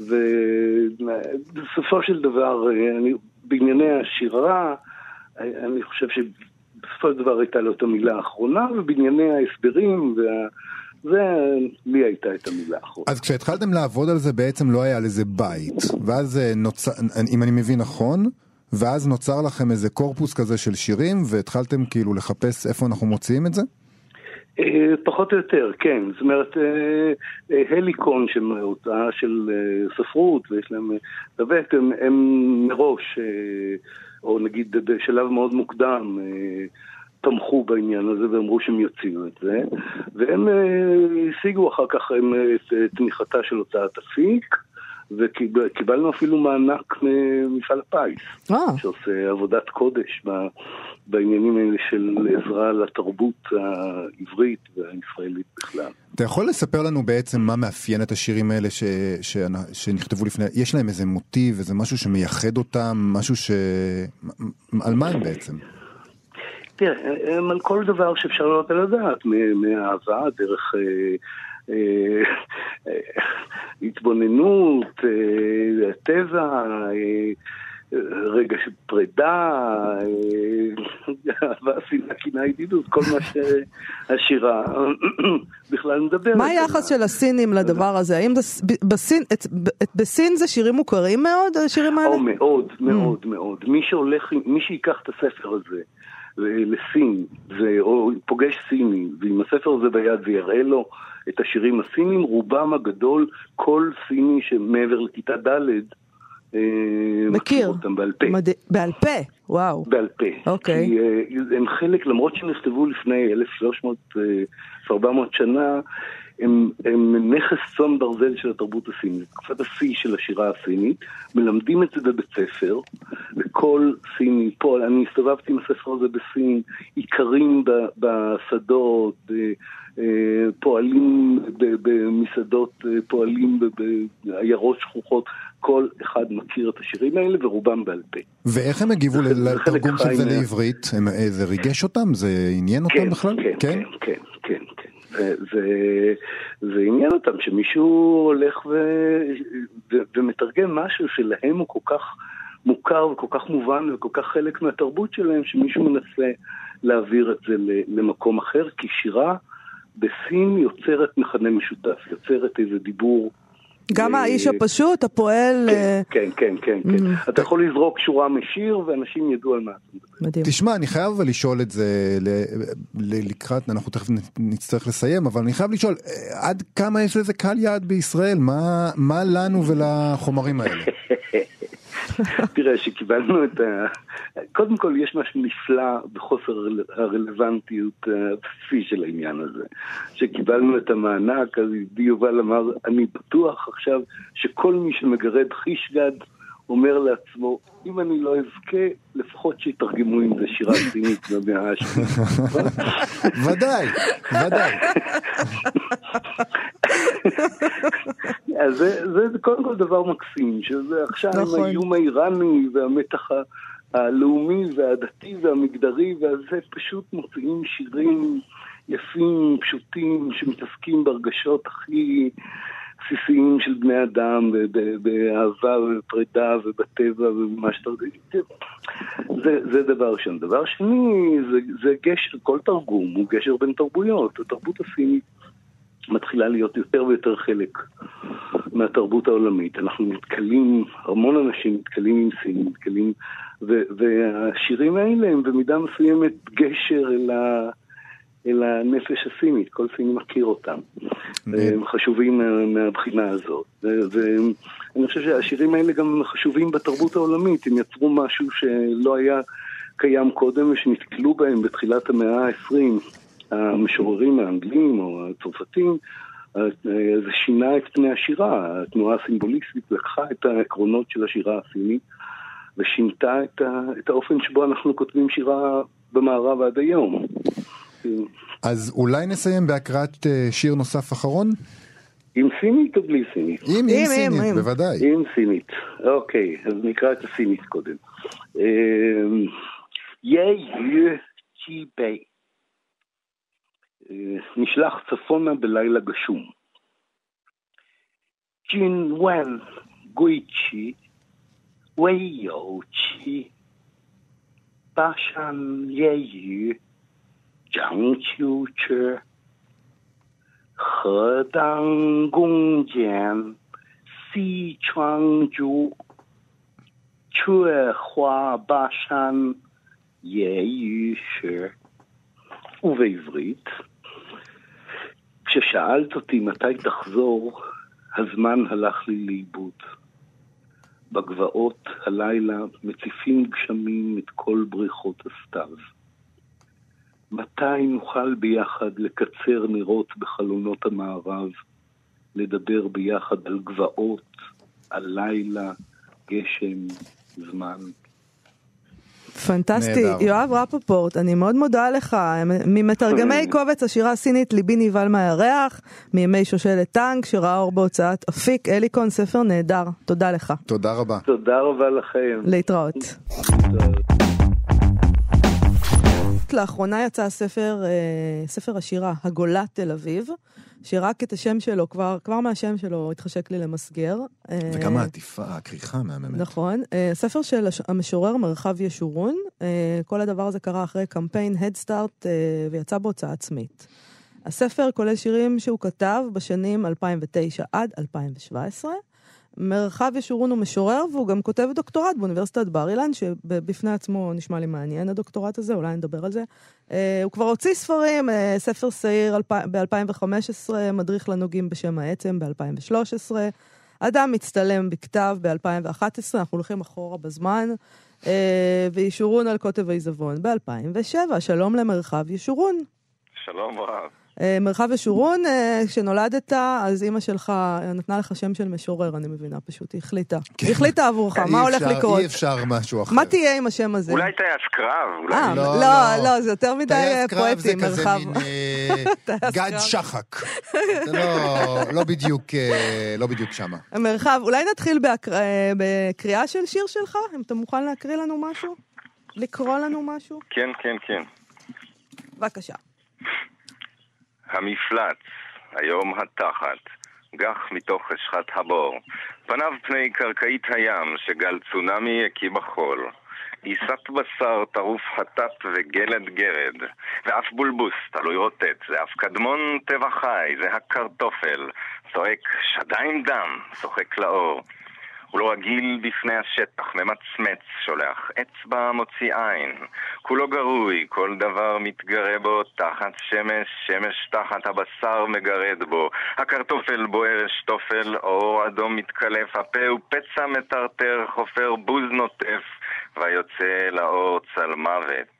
ובסופו של דבר, אה, אני, בענייני השירה, אה, אני חושב שבסופו של דבר הייתה לו את המילה האחרונה, ובענייני ההסברים, וה... זה, לי הייתה את המילה האחרונה. אז כשהתחלתם לעבוד על זה בעצם לא היה לזה בית, ואז אה, נוצר, אם אני מבין נכון, ואז נוצר לכם איזה קורפוס כזה של שירים, והתחלתם כאילו לחפש איפה אנחנו מוציאים את זה? אה, פחות או יותר, כן. זאת אומרת, אה, הליקון שהם הוצאה של ספרות, ויש להם... באמת, הם, הם מראש, או נגיד בשלב מאוד מוקדם, תמכו בעניין הזה ואמרו שהם יוציאו את זה, והם אה, השיגו אחר כך הם, אה, את אה, תמיכתה של הוצאת אפיק, וקיבלנו אפילו מענק ממפעל הפיס, אה, שעושה עבודת קודש בעניינים האלה של עזרה לתרבות העברית והישראלית בכלל. אתה יכול לספר לנו בעצם מה מאפיין את השירים האלה ש... ש... שנכתבו לפני, יש להם איזה מוטיב, איזה משהו שמייחד אותם, משהו ש... על מה הם בעצם? תראה, הם על כל דבר שאפשר לעלות על הדעת, מאהבה, דרך אה, אה, אה, התבוננות, טבע, רגע של פרידה, אה, אהבה, שנאה, קנאה, ידידות, כל מה שהשירה בכלל מדברת. מה היחס של הסינים לדבר הזה? האם בסין, בסין זה שירים מוכרים מאוד, השירים האלה? או מאוד, מאוד, מאוד. מי שהולך, מי שיקח את הספר הזה לסין, או פוגש סיני, ועם הספר הזה ביד ויראה לו את השירים הסינים, רובם הגדול, כל סיני שמעבר לכיתה ד' מכיר. אותם בעל פה. מד- בעל פה, וואו. בעל פה. אוקיי. כי אה, הם חלק, למרות שהם נכתבו לפני 1300-1400 שנה, הם, הם נכס צאן ברזל של התרבות הסינית, תקופת השיא של השירה הסינית, מלמדים את זה בבית ספר, וכל סיני, פה, אני הסתובבתי עם הספר הזה בסין, איכרים בשדות, אה, פועלים במסעדות, אה, פועלים בעיירות שכוחות, כל אחד מכיר את השירים האלה ורובם בעל פה. ואיך הם הגיבו לתרגום של זה לעברית? אה, זה ריגש אותם? זה עניין אותם בכלל? כן, כן, כן, כן, כן. זה, זה, זה עניין אותם שמישהו הולך ו, ו, ומתרגם משהו שלהם הוא כל כך מוכר וכל כך מובן וכל כך חלק מהתרבות שלהם, שמישהו מנסה להעביר את זה למקום אחר, כי שירה בסין יוצרת מכנה משותף, יוצרת איזה דיבור. גם אה, האיש הפשוט, הפועל, אה, כן, כן, כן, כן. Mm. אתה יכול לזרוק שורה משיר ואנשים ידעו על מה אתה מדבר. מדהים. תשמע, אני חייב אבל לשאול את זה לקראת, אנחנו תכף נצטרך לסיים, אבל אני חייב לשאול, אה, עד כמה יש לזה קהל יעד בישראל? מה, מה לנו ולחומרים האלה? תראה, שקיבלנו את ה... קודם כל, יש משהו נפלא בחוסר הרלוונטיות הבסיסי של העניין הזה. שקיבלנו את המענק, אז ידידי יובל אמר, אני בטוח עכשיו שכל מי שמגרד חיש גד אומר לעצמו, אם אני לא אזכה, לפחות שיתרגמו עם זה שירה סינית במאה השנייה. ודאי, ודאי. אז זה, זה, קודם כל דבר מקסים, שזה עכשיו נכון. עם האיום האיראני והמתח הלאומי והדתי והמגדרי, וזה פשוט מוציאים שירים יפים, פשוטים, שמתעסקים ברגשות הכי בסיסיים של בני אדם, באהבה ובפרידה ובטבע ובמה שאתה יודע. זה, זה דבר ראשון. דבר שני, זה, זה גשר, כל תרגום הוא גשר בין תרבויות. התרבות הסינית מתחילה להיות יותר ויותר חלק מהתרבות העולמית. אנחנו נתקלים, המון אנשים נתקלים עם סין, נתקלים, ו, והשירים האלה הם במידה מסוימת גשר אל, ה, אל הנפש הסינית, כל סיני מכיר אותם. הם חשובים מה- מהבחינה הזאת. ו- ואני חושב שהשירים האלה גם חשובים בתרבות העולמית, הם יצרו משהו שלא היה קיים קודם ושנתקלו בהם בתחילת המאה ה-20. המשוררים האנגלים או הצרפתים, אה, זה שינה את פני השירה. התנועה הסימבוליסטית לקחה את העקרונות של השירה הסינית ושינתה את, ה, את האופן שבו אנחנו כותבים שירה במערב עד היום. אז אולי נסיים בהקראת אה, שיר נוסף אחרון? עם סינית או בלי סינית? עם, עם עם, סינית, עם. בוודאי. עם סינית. אוקיי, אז נקרא את הסינית קודם. יי יו צ'י בי. אה, נשלח צפונה בלילה גשום. ג'ין ון גוי צ'י, ווי יו צ'י. באשן יי יו, ז'אנג qiu 吃。河当弓箭西窗烛，却花巴山夜雨时. ובעברית, כששאלת אותי מתי תחזור, הזמן הלך לי לאיבוד. בגבעות הלילה מציפים גשמים את כל בריכות הסתיו. מתי נוכל ביחד לקצר נרות בחלונות המערב, לדבר ביחד על גבעות, הלילה, גשם, זמן. פנטסטי. נהדר. יואב רפפורט, אני מאוד מודה לך. ממתרגמי קובץ השירה הסינית ליבי נבהל מהירח, מימי שושלת טנק, שראה אור בהוצאת אפיק אליקון, ספר נהדר. תודה לך. תודה רבה. תודה רבה לכם. להתראות. לאחרונה יצא הספר, אה, ספר השירה, הגולה תל אביב, שרק את השם שלו, כבר, כבר מהשם שלו התחשק לי למסגר. אה, וגם העטיפה, הכריכה מהממת. נכון. אה, ספר של המשורר מרחב ישורון. כל הדבר הזה קרה אחרי קמפיין Head Start ויצא בהוצאה עצמית. הספר כולל שירים שהוא כתב בשנים 2009 עד 2017. מרחב ישורון הוא משורר והוא גם כותב דוקטורט באוניברסיטת בר אילן, שבפני עצמו נשמע לי מעניין הדוקטורט הזה, אולי נדבר על זה. אה, הוא כבר הוציא ספרים, אה, ספר שעיר ב-2015, מדריך לנוגעים בשם העצם ב-2013, אדם מצטלם בכתב ב-2011, אנחנו הולכים אחורה בזמן, אה, וישורון על קוטב העיזבון ב-2007. שלום למרחב ישורון. שלום רב. אה, מרחב ישורון, אה, כשנולדת, אז אימא שלך נתנה לך שם של משורר, אני מבינה, פשוט היא החליטה. היא החליטה עבורך, מה הולך לקרות? אי אפשר משהו אחר. מה תהיה עם השם הזה? אולי טייס קרב, אולי... אה, לא, לא, לא. לא, זה יותר מדי אה, טייס קרב זה פואטי, כזה מרחב. אה, גד. שחק. זה לא- לא בדיוק, אה, לא בדיוק שמה. מרחב, אולי נתחיל אה, בקריאה של שיר שלך? אם אתה מוכן להקריא לנו משהו? לקרוא לנו משהו? כן, כן, כן. בבקשה. המפלץ, היום התחת, גח מתוך חשכת הבור. פניו פני קרקעית הים, שגל צונאמי הקיא בחול. עיסת בשר טרוף חטאת וגלד גרד, ואף בולבוס תלוי רוטט, זה אף קדמון טבע חי, זה הקרטופל, צועק שדיים דם, צוחק לאור. הוא לא רגיל בפני השטח, ממצמץ, שולח אצבע מוציא עין. כולו גרוי, כל דבר מתגרה בו, תחת שמש, שמש תחת הבשר מגרד בו. הקרטופל בוער אשתופל, אור אדום מתקלף, הפה הוא פצע מטרטר, חופר בוז נוטף, ויוצא לאור צל מוות.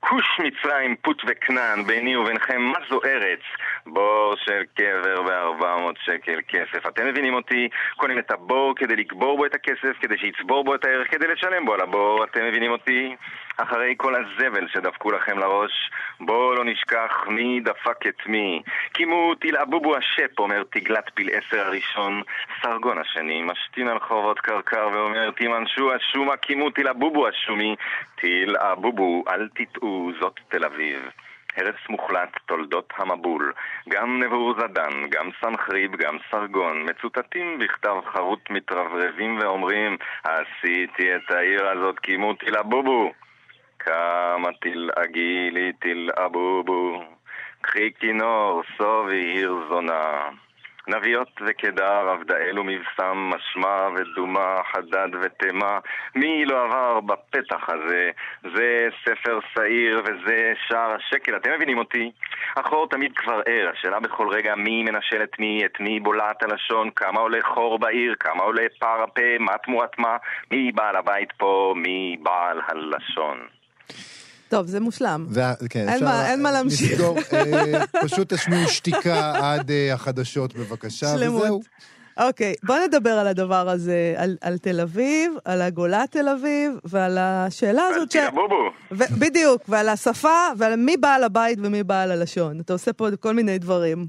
כוש מצרים, פוט וכנען, ביני וביניכם, מה זו ארץ? בור של קבר בארבע מאות שקל כסף. אתם מבינים אותי? קונים את הבור כדי לקבור בו את הכסף, כדי שיצבור בו את הערך, כדי לשלם בו על הבור. אתם מבינים אותי? אחרי כל הזבל שדפקו לכם לראש, בואו לא נשכח מי דפק את מי. קימו תלעבובו השפ, אומר תגלת פיל עשר הראשון. סרגון השני, משתין על חורבות קרקר ואומר תימנשו השומה, קימו תלעבובו השומי. תלעבובו, אל תטעו, זאת תל אביב. הרס מוחלט, תולדות המבול. גם נבור זדן, גם סנחריב, גם סרגון, מצוטטים בכתב חרוט מתרברבים ואומרים עשיתי את העיר הזאת, קימו תלעבובו. כמה תלעגי לי תלעבובו. קחי כינור, סובי עיר זונה. נביות וקדר, עבדאל ומבשם, משמע ודומה, חדד ותימה. מי לא עבר בפתח הזה? זה ספר שעיר וזה שער השקל, אתם מבינים אותי? החור תמיד כבר ער, השאלה בכל רגע מי מנשל את מי, את מי בולעת הלשון, כמה עולה חור בעיר, כמה עולה פער הפה, מה תמורת מה, מי בעל הבית פה, מי בעל הלשון. טוב, זה מושלם. זה, כן, אין מה- אין מה להמשיך. נסגור, אה, פשוט תשמיעו שתיקה עד אה, החדשות בבקשה, שלמות. וזהו. אוקיי, בוא נדבר על הדבר הזה, על, על תל אביב, על הגולה תל אביב, ועל השאלה הזאת ש... תלעבובו. ו- בדיוק, ועל השפה, ועל מי בעל הבית ומי בעל הלשון. אתה עושה פה כל מיני דברים.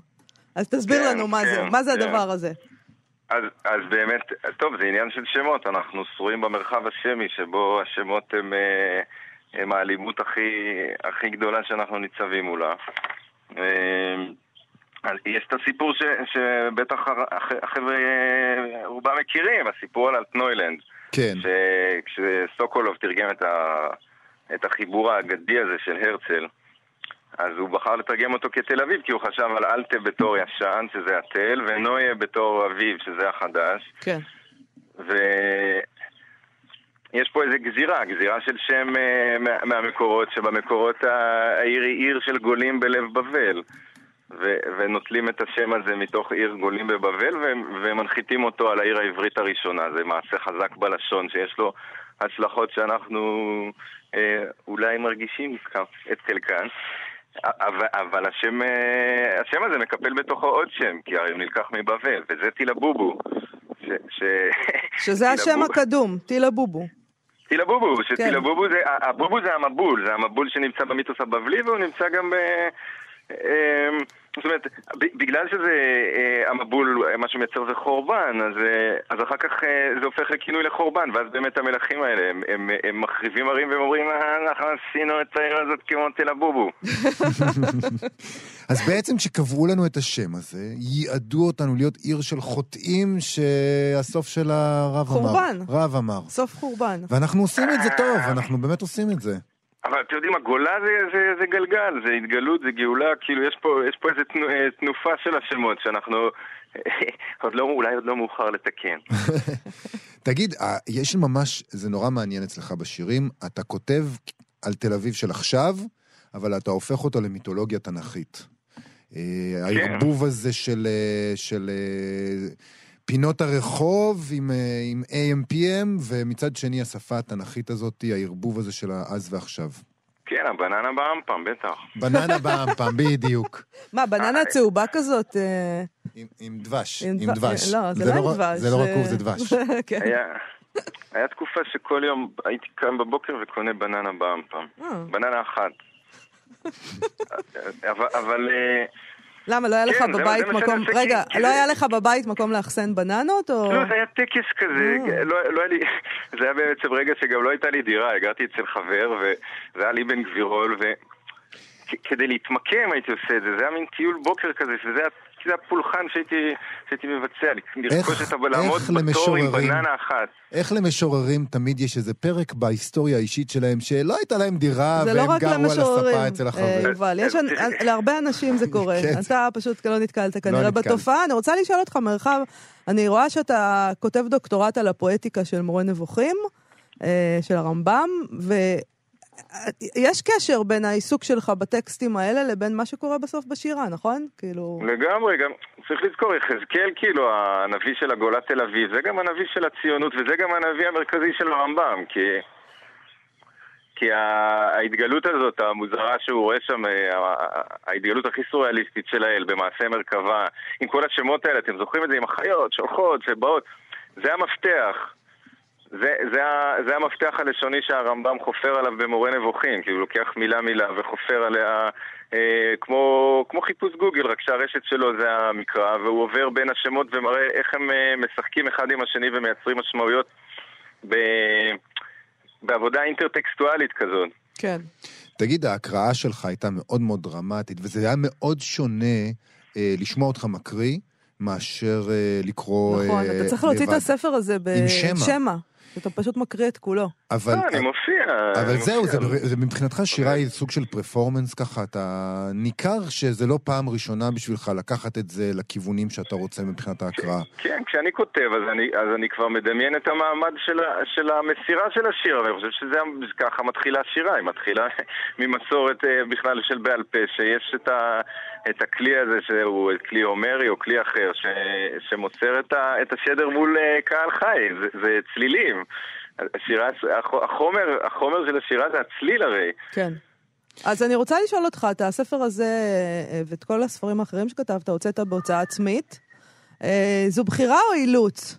אז תסביר כן, לנו מה כן, זה, מה זה כן. הדבר הזה. אז, אז באמת, טוב, זה עניין של שמות, אנחנו שרויים במרחב השמי, שבו השמות הם, אה, הם האלימות הכי, הכי גדולה שאנחנו ניצבים מולה. אז יש את הסיפור ש, שבטח הח- הח- החבר'ה אה, רובם מכירים, הסיפור על אלטנוילנד. כן. כשסוקולוב תרגם את, ה, את החיבור האגדי הזה של הרצל, אז הוא בחר לתרגם אותו כתל אביב, כי הוא חשב על אלטה בתור ישן, שזה התל, ונויה בתור אביב, שזה החדש. כן. ויש פה איזה גזירה, גזירה של שם אה, מה- מהמקורות, שבמקורות העיר היא עיר של גולים בלב בבל. ו- ונוטלים את השם הזה מתוך עיר גולים בבבל ו- ומנחיתים אותו על העיר העברית הראשונה. זה מעשה חזק בלשון שיש לו השלכות שאנחנו אה, אולי מרגישים את חלקן. אבל, אבל השם, אה, השם הזה מקפל בתוכו עוד שם, כי הרי הוא נלקח מבבל, וזה תילבובו, ש... שזה השם הקדום, טילה בובו. טילה בובו, כן. שטילה בובו זה, הבובו זה המבול, זה המבול שנמצא במיתוס הבבלי והוא נמצא גם ב... זאת אומרת, בגלל שזה אה, המבול, אה, מה שמייצר זה חורבן, אז, אה, אז אחר כך אה, זה הופך לכינוי לחורבן, ואז באמת המלכים האלה, הם, הם, הם מחריבים ערים והם אומרים, "אה, אנחנו עשינו את העיר הזאת כמו תל אבובו. אז בעצם כשקבעו לנו את השם הזה, ייעדו אותנו להיות עיר של חוטאים שהסוף שלה רב אמר. חורבן. רב אמר. סוף חורבן. ואנחנו עושים את זה טוב, אנחנו באמת עושים את זה. אבל אתם יודעים, הגולה זה, זה, זה גלגל, זה התגלות, זה גאולה, כאילו יש פה, יש פה איזו תנו, אה, תנופה של השמות שאנחנו... עוד לא, אולי עוד לא מאוחר לתקן. תגיד, אה, יש ממש, זה נורא מעניין אצלך בשירים, אתה כותב על תל אביב של עכשיו, אבל אתה הופך אותו למיתולוגיה תנכית. אה, הערבוב הזה של, של פינות הרחוב עם, אה, עם AM/PM, ומצד שני השפה התנכית הזאת, הערבוב הזה של האז ועכשיו. כן, הבננה באמפם, בטח. בננה באמפם, בדיוק. מה, בננה צהובה כזאת? אה, עם, עם דבש, עם עם דבש. דבש. לא, זה לא עם ר- דבש. זה לא רקוב, זה דבש. כן. היה, תקופה שכל יום הייתי קם בבוקר וקונה בננה באמפם. אה. בננה אחת. אבל, אה, למה, לא היה לך כן, בבית מקום... רגע, כי- לא היה לך בבית מקום לאחסן בננות, או... לא, זה היה טקס כזה, אה. לא, לא היה לי, זה היה בעצם רגע שגם לא הייתה לי דירה, הגרתי אצל חבר, וזה היה לי בן גבירול, וכדי להתמקם הייתי עושה את זה, זה היה מין טיול בוקר כזה, שזה היה, זה היה פולחן שהייתי, שהייתי מבצע, לרכוש את ה... לעמוד איך בתור עם למשוררים- בננה אחת. איך למשוררים תמיד יש איזה פרק בהיסטוריה האישית שלהם שלא הייתה להם דירה לא והם רק גרו על הספה אצל אה, החבר. יובל. יש אנ- אה, להרבה אנשים זה קורה. כן. אתה פשוט לא נתקלת כנראה נתקלתי. בתופעה. אני רוצה לשאול אותך, מרחב, אני רואה שאתה כותב דוקטורט על הפואטיקה של מורה נבוכים, אה, של הרמב"ם, ויש קשר בין העיסוק שלך בטקסטים האלה לבין מה שקורה בסוף בשירה, נכון? כאילו... לגמרי, גם צריך לזכור, יחזקאל כאילו הנביא של הגולה תל אביב, זה גם הנביא של הציונות וזה גם הנביא המרכזי של הרמב"ם, כי... כי ההתגלות הזאת, המוזרה שהוא רואה שם, אה, ההתגלות הכי סוריאליסטית של האל במעשה מרכבה, עם כל השמות האלה, אתם זוכרים את זה עם החיות שהולכות ובאות, זה המפתח. זה, זה, זה המפתח הלשוני שהרמב"ם חופר עליו במורה נבוכים, כי הוא לוקח מילה מילה וחופר עליה אה, כמו, כמו חיפוש גוגל, רק שהרשת שלו זה המקרא, והוא עובר בין השמות ומראה איך הם אה, משחקים אחד עם השני ומייצרים משמעויות ב, בעבודה אינטרטקסטואלית כזאת. כן. תגיד, ההקראה שלך הייתה מאוד מאוד דרמטית, וזה היה מאוד שונה אה, לשמוע אותך מקריא, מאשר אה, לקרוא נכון, אה, אתה צריך להוציא את לבד. הספר הזה. בשמע. אתה פשוט מקריא את כולו. אבל, לא, אני מופיע. אבל אני זהו, מופיע. זה, זה מבחינתך שירה היא סוג של פרפורמנס ככה, אתה ניכר שזה לא פעם ראשונה בשבילך לקחת את זה לכיוונים שאתה רוצה מבחינת ההקראה. כן, כשאני כותב, אז אני, אז אני כבר מדמיין את המעמד של, המסירה של השיר, ואני חושב שזה ככה מתחילה השירה, היא מתחילה ממסורת אה, בכלל של בעל פה, שיש את, ה, את הכלי הזה שהוא כלי הומרי או כלי אחר, ש, שמוסר את, ה, את השדר מול אה, קהל חי, זה, זה צלילים. השירה, הח- החומר, החומר של השירה זה הצליל הרי. כן. אז אני רוצה לשאול אותך, את הספר הזה אה, ואת כל הספרים האחרים שכתבת, הוצאת בהוצאה עצמית. אה, זו בחירה או אילוץ?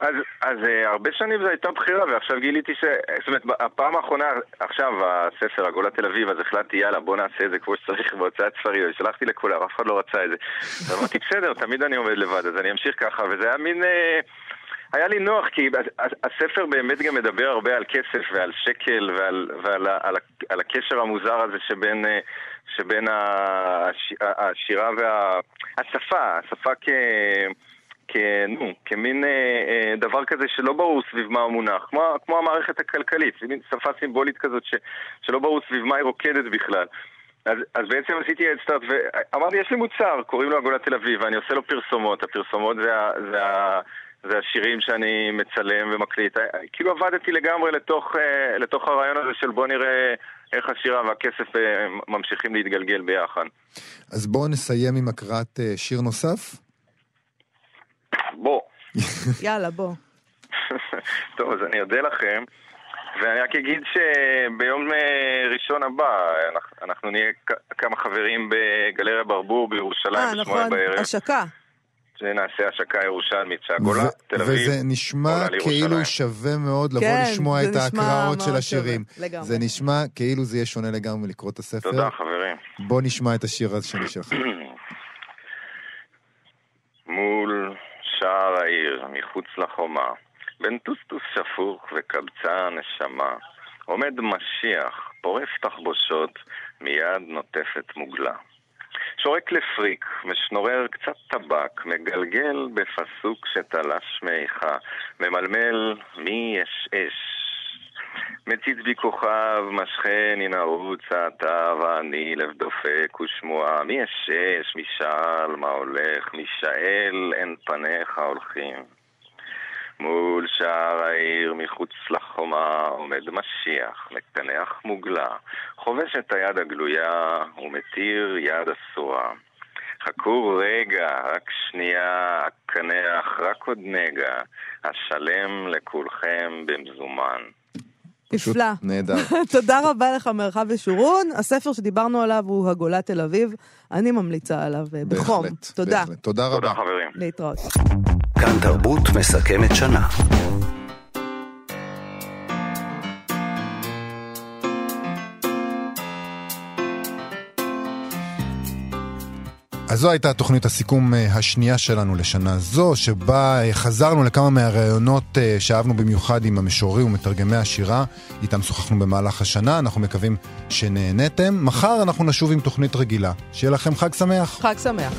אז, אז uh, הרבה שנים זו הייתה בחירה, ועכשיו גיליתי ש... זאת אומרת, הפעם האחרונה, עכשיו הספר, הגולה תל אביב, אז החלטתי, יאללה, בוא נעשה את זה כמו שצריך בהוצאת ספרים. שלחתי לכולם, אף אחד לא רצה את זה. אז אמרתי, בסדר, תמיד אני עומד לבד, אז אני אמשיך ככה, וזה היה מין... Uh, היה לי נוח, כי הס- הספר באמת גם מדבר הרבה על כסף ועל שקל ועל, ועל על, ה- על הקשר המוזר הזה שבין, אה, שבין הש, השירה והשפה, השפה. כ... נו, כמין אה, אה, דבר כזה שלא ברור סביב מה הוא מונח, כמו, כמו המערכת הכלכלית, מין שפה סימבולית כזאת ש, שלא ברור סביב מה היא רוקדת בכלל. אז, אז בעצם עשיתי אדסטארט ואמרתי, יש לי מוצר, קוראים לו הגולה תל אביב, ואני עושה לו פרסומות, הפרסומות זה, זה, זה השירים שאני מצלם ומקליט. כאילו עבדתי לגמרי לתוך, אה, לתוך הרעיון הזה של בוא נראה איך השירה והכסף אה, ממשיכים להתגלגל ביחד. אז בואו נסיים עם הקראת אה, שיר נוסף. בוא. יאללה, בוא. טוב, אז אני אודה לכם, ואני רק אגיד שביום אה, ראשון הבא אנחנו, אנחנו נהיה כמה חברים בגלריה ברבור בירושלים אה, בשמונה נכון, בערב. השקה. שנעשה השקה ירושלמית שהגולה, ו- תל אביב, וזה נשמע. כאילו שווה מאוד לבוא כן, לשמוע את ההקראות של השירים. שווה, לגמרי. זה נשמע כאילו זה יהיה שונה לגמרי מלקרוא את הספר. תודה, חברים. בוא נשמע את השיר השני שלך. מול שער העיר, מחוץ לחומה, בין טוסטוס שפוך וקבצה נשמה, עומד משיח, פורף תחבושות, מיד נוטפת מוגלה. שורק לפריק, משנורר קצת טבק, מגלגל בפסוק שתלש מאיכה, ממלמל מי יש אש. מצית בי כוכב, משכן ינערוץ אתה ואני לב דופק ושמועה. מי יש אש, מי שאל, מה הולך, מי שאל, אין פניך הולכים. מול שער העיר, מחוץ לחומה, עומד משיח, מקנח מוגלה, חובש את היד הגלויה ומתיר יד אסורה. חכו רגע, רק שנייה, הקנח, רק עוד נגע, השלם לכולכם במזומן. פשוט נפלא. נהדר. תודה רבה לך, מרחב ושורון. הספר שדיברנו עליו הוא הגולה תל אביב. אני ממליצה עליו אה, בחום. בהחלט, תודה. בהחלט. תודה תודה רבה. חברים. להתראות. כאן תרבות מסכמת שנה. אז זו הייתה תוכנית הסיכום אה, השנייה שלנו לשנה זו, שבה אה, חזרנו לכמה מהראיונות אה, שאהבנו במיוחד עם המשוררים ומתרגמי השירה. איתם שוחחנו במהלך השנה, אנחנו מקווים שנהניתם. מחר אנחנו נשוב עם תוכנית רגילה. שיהיה לכם חג שמח. חג שמח.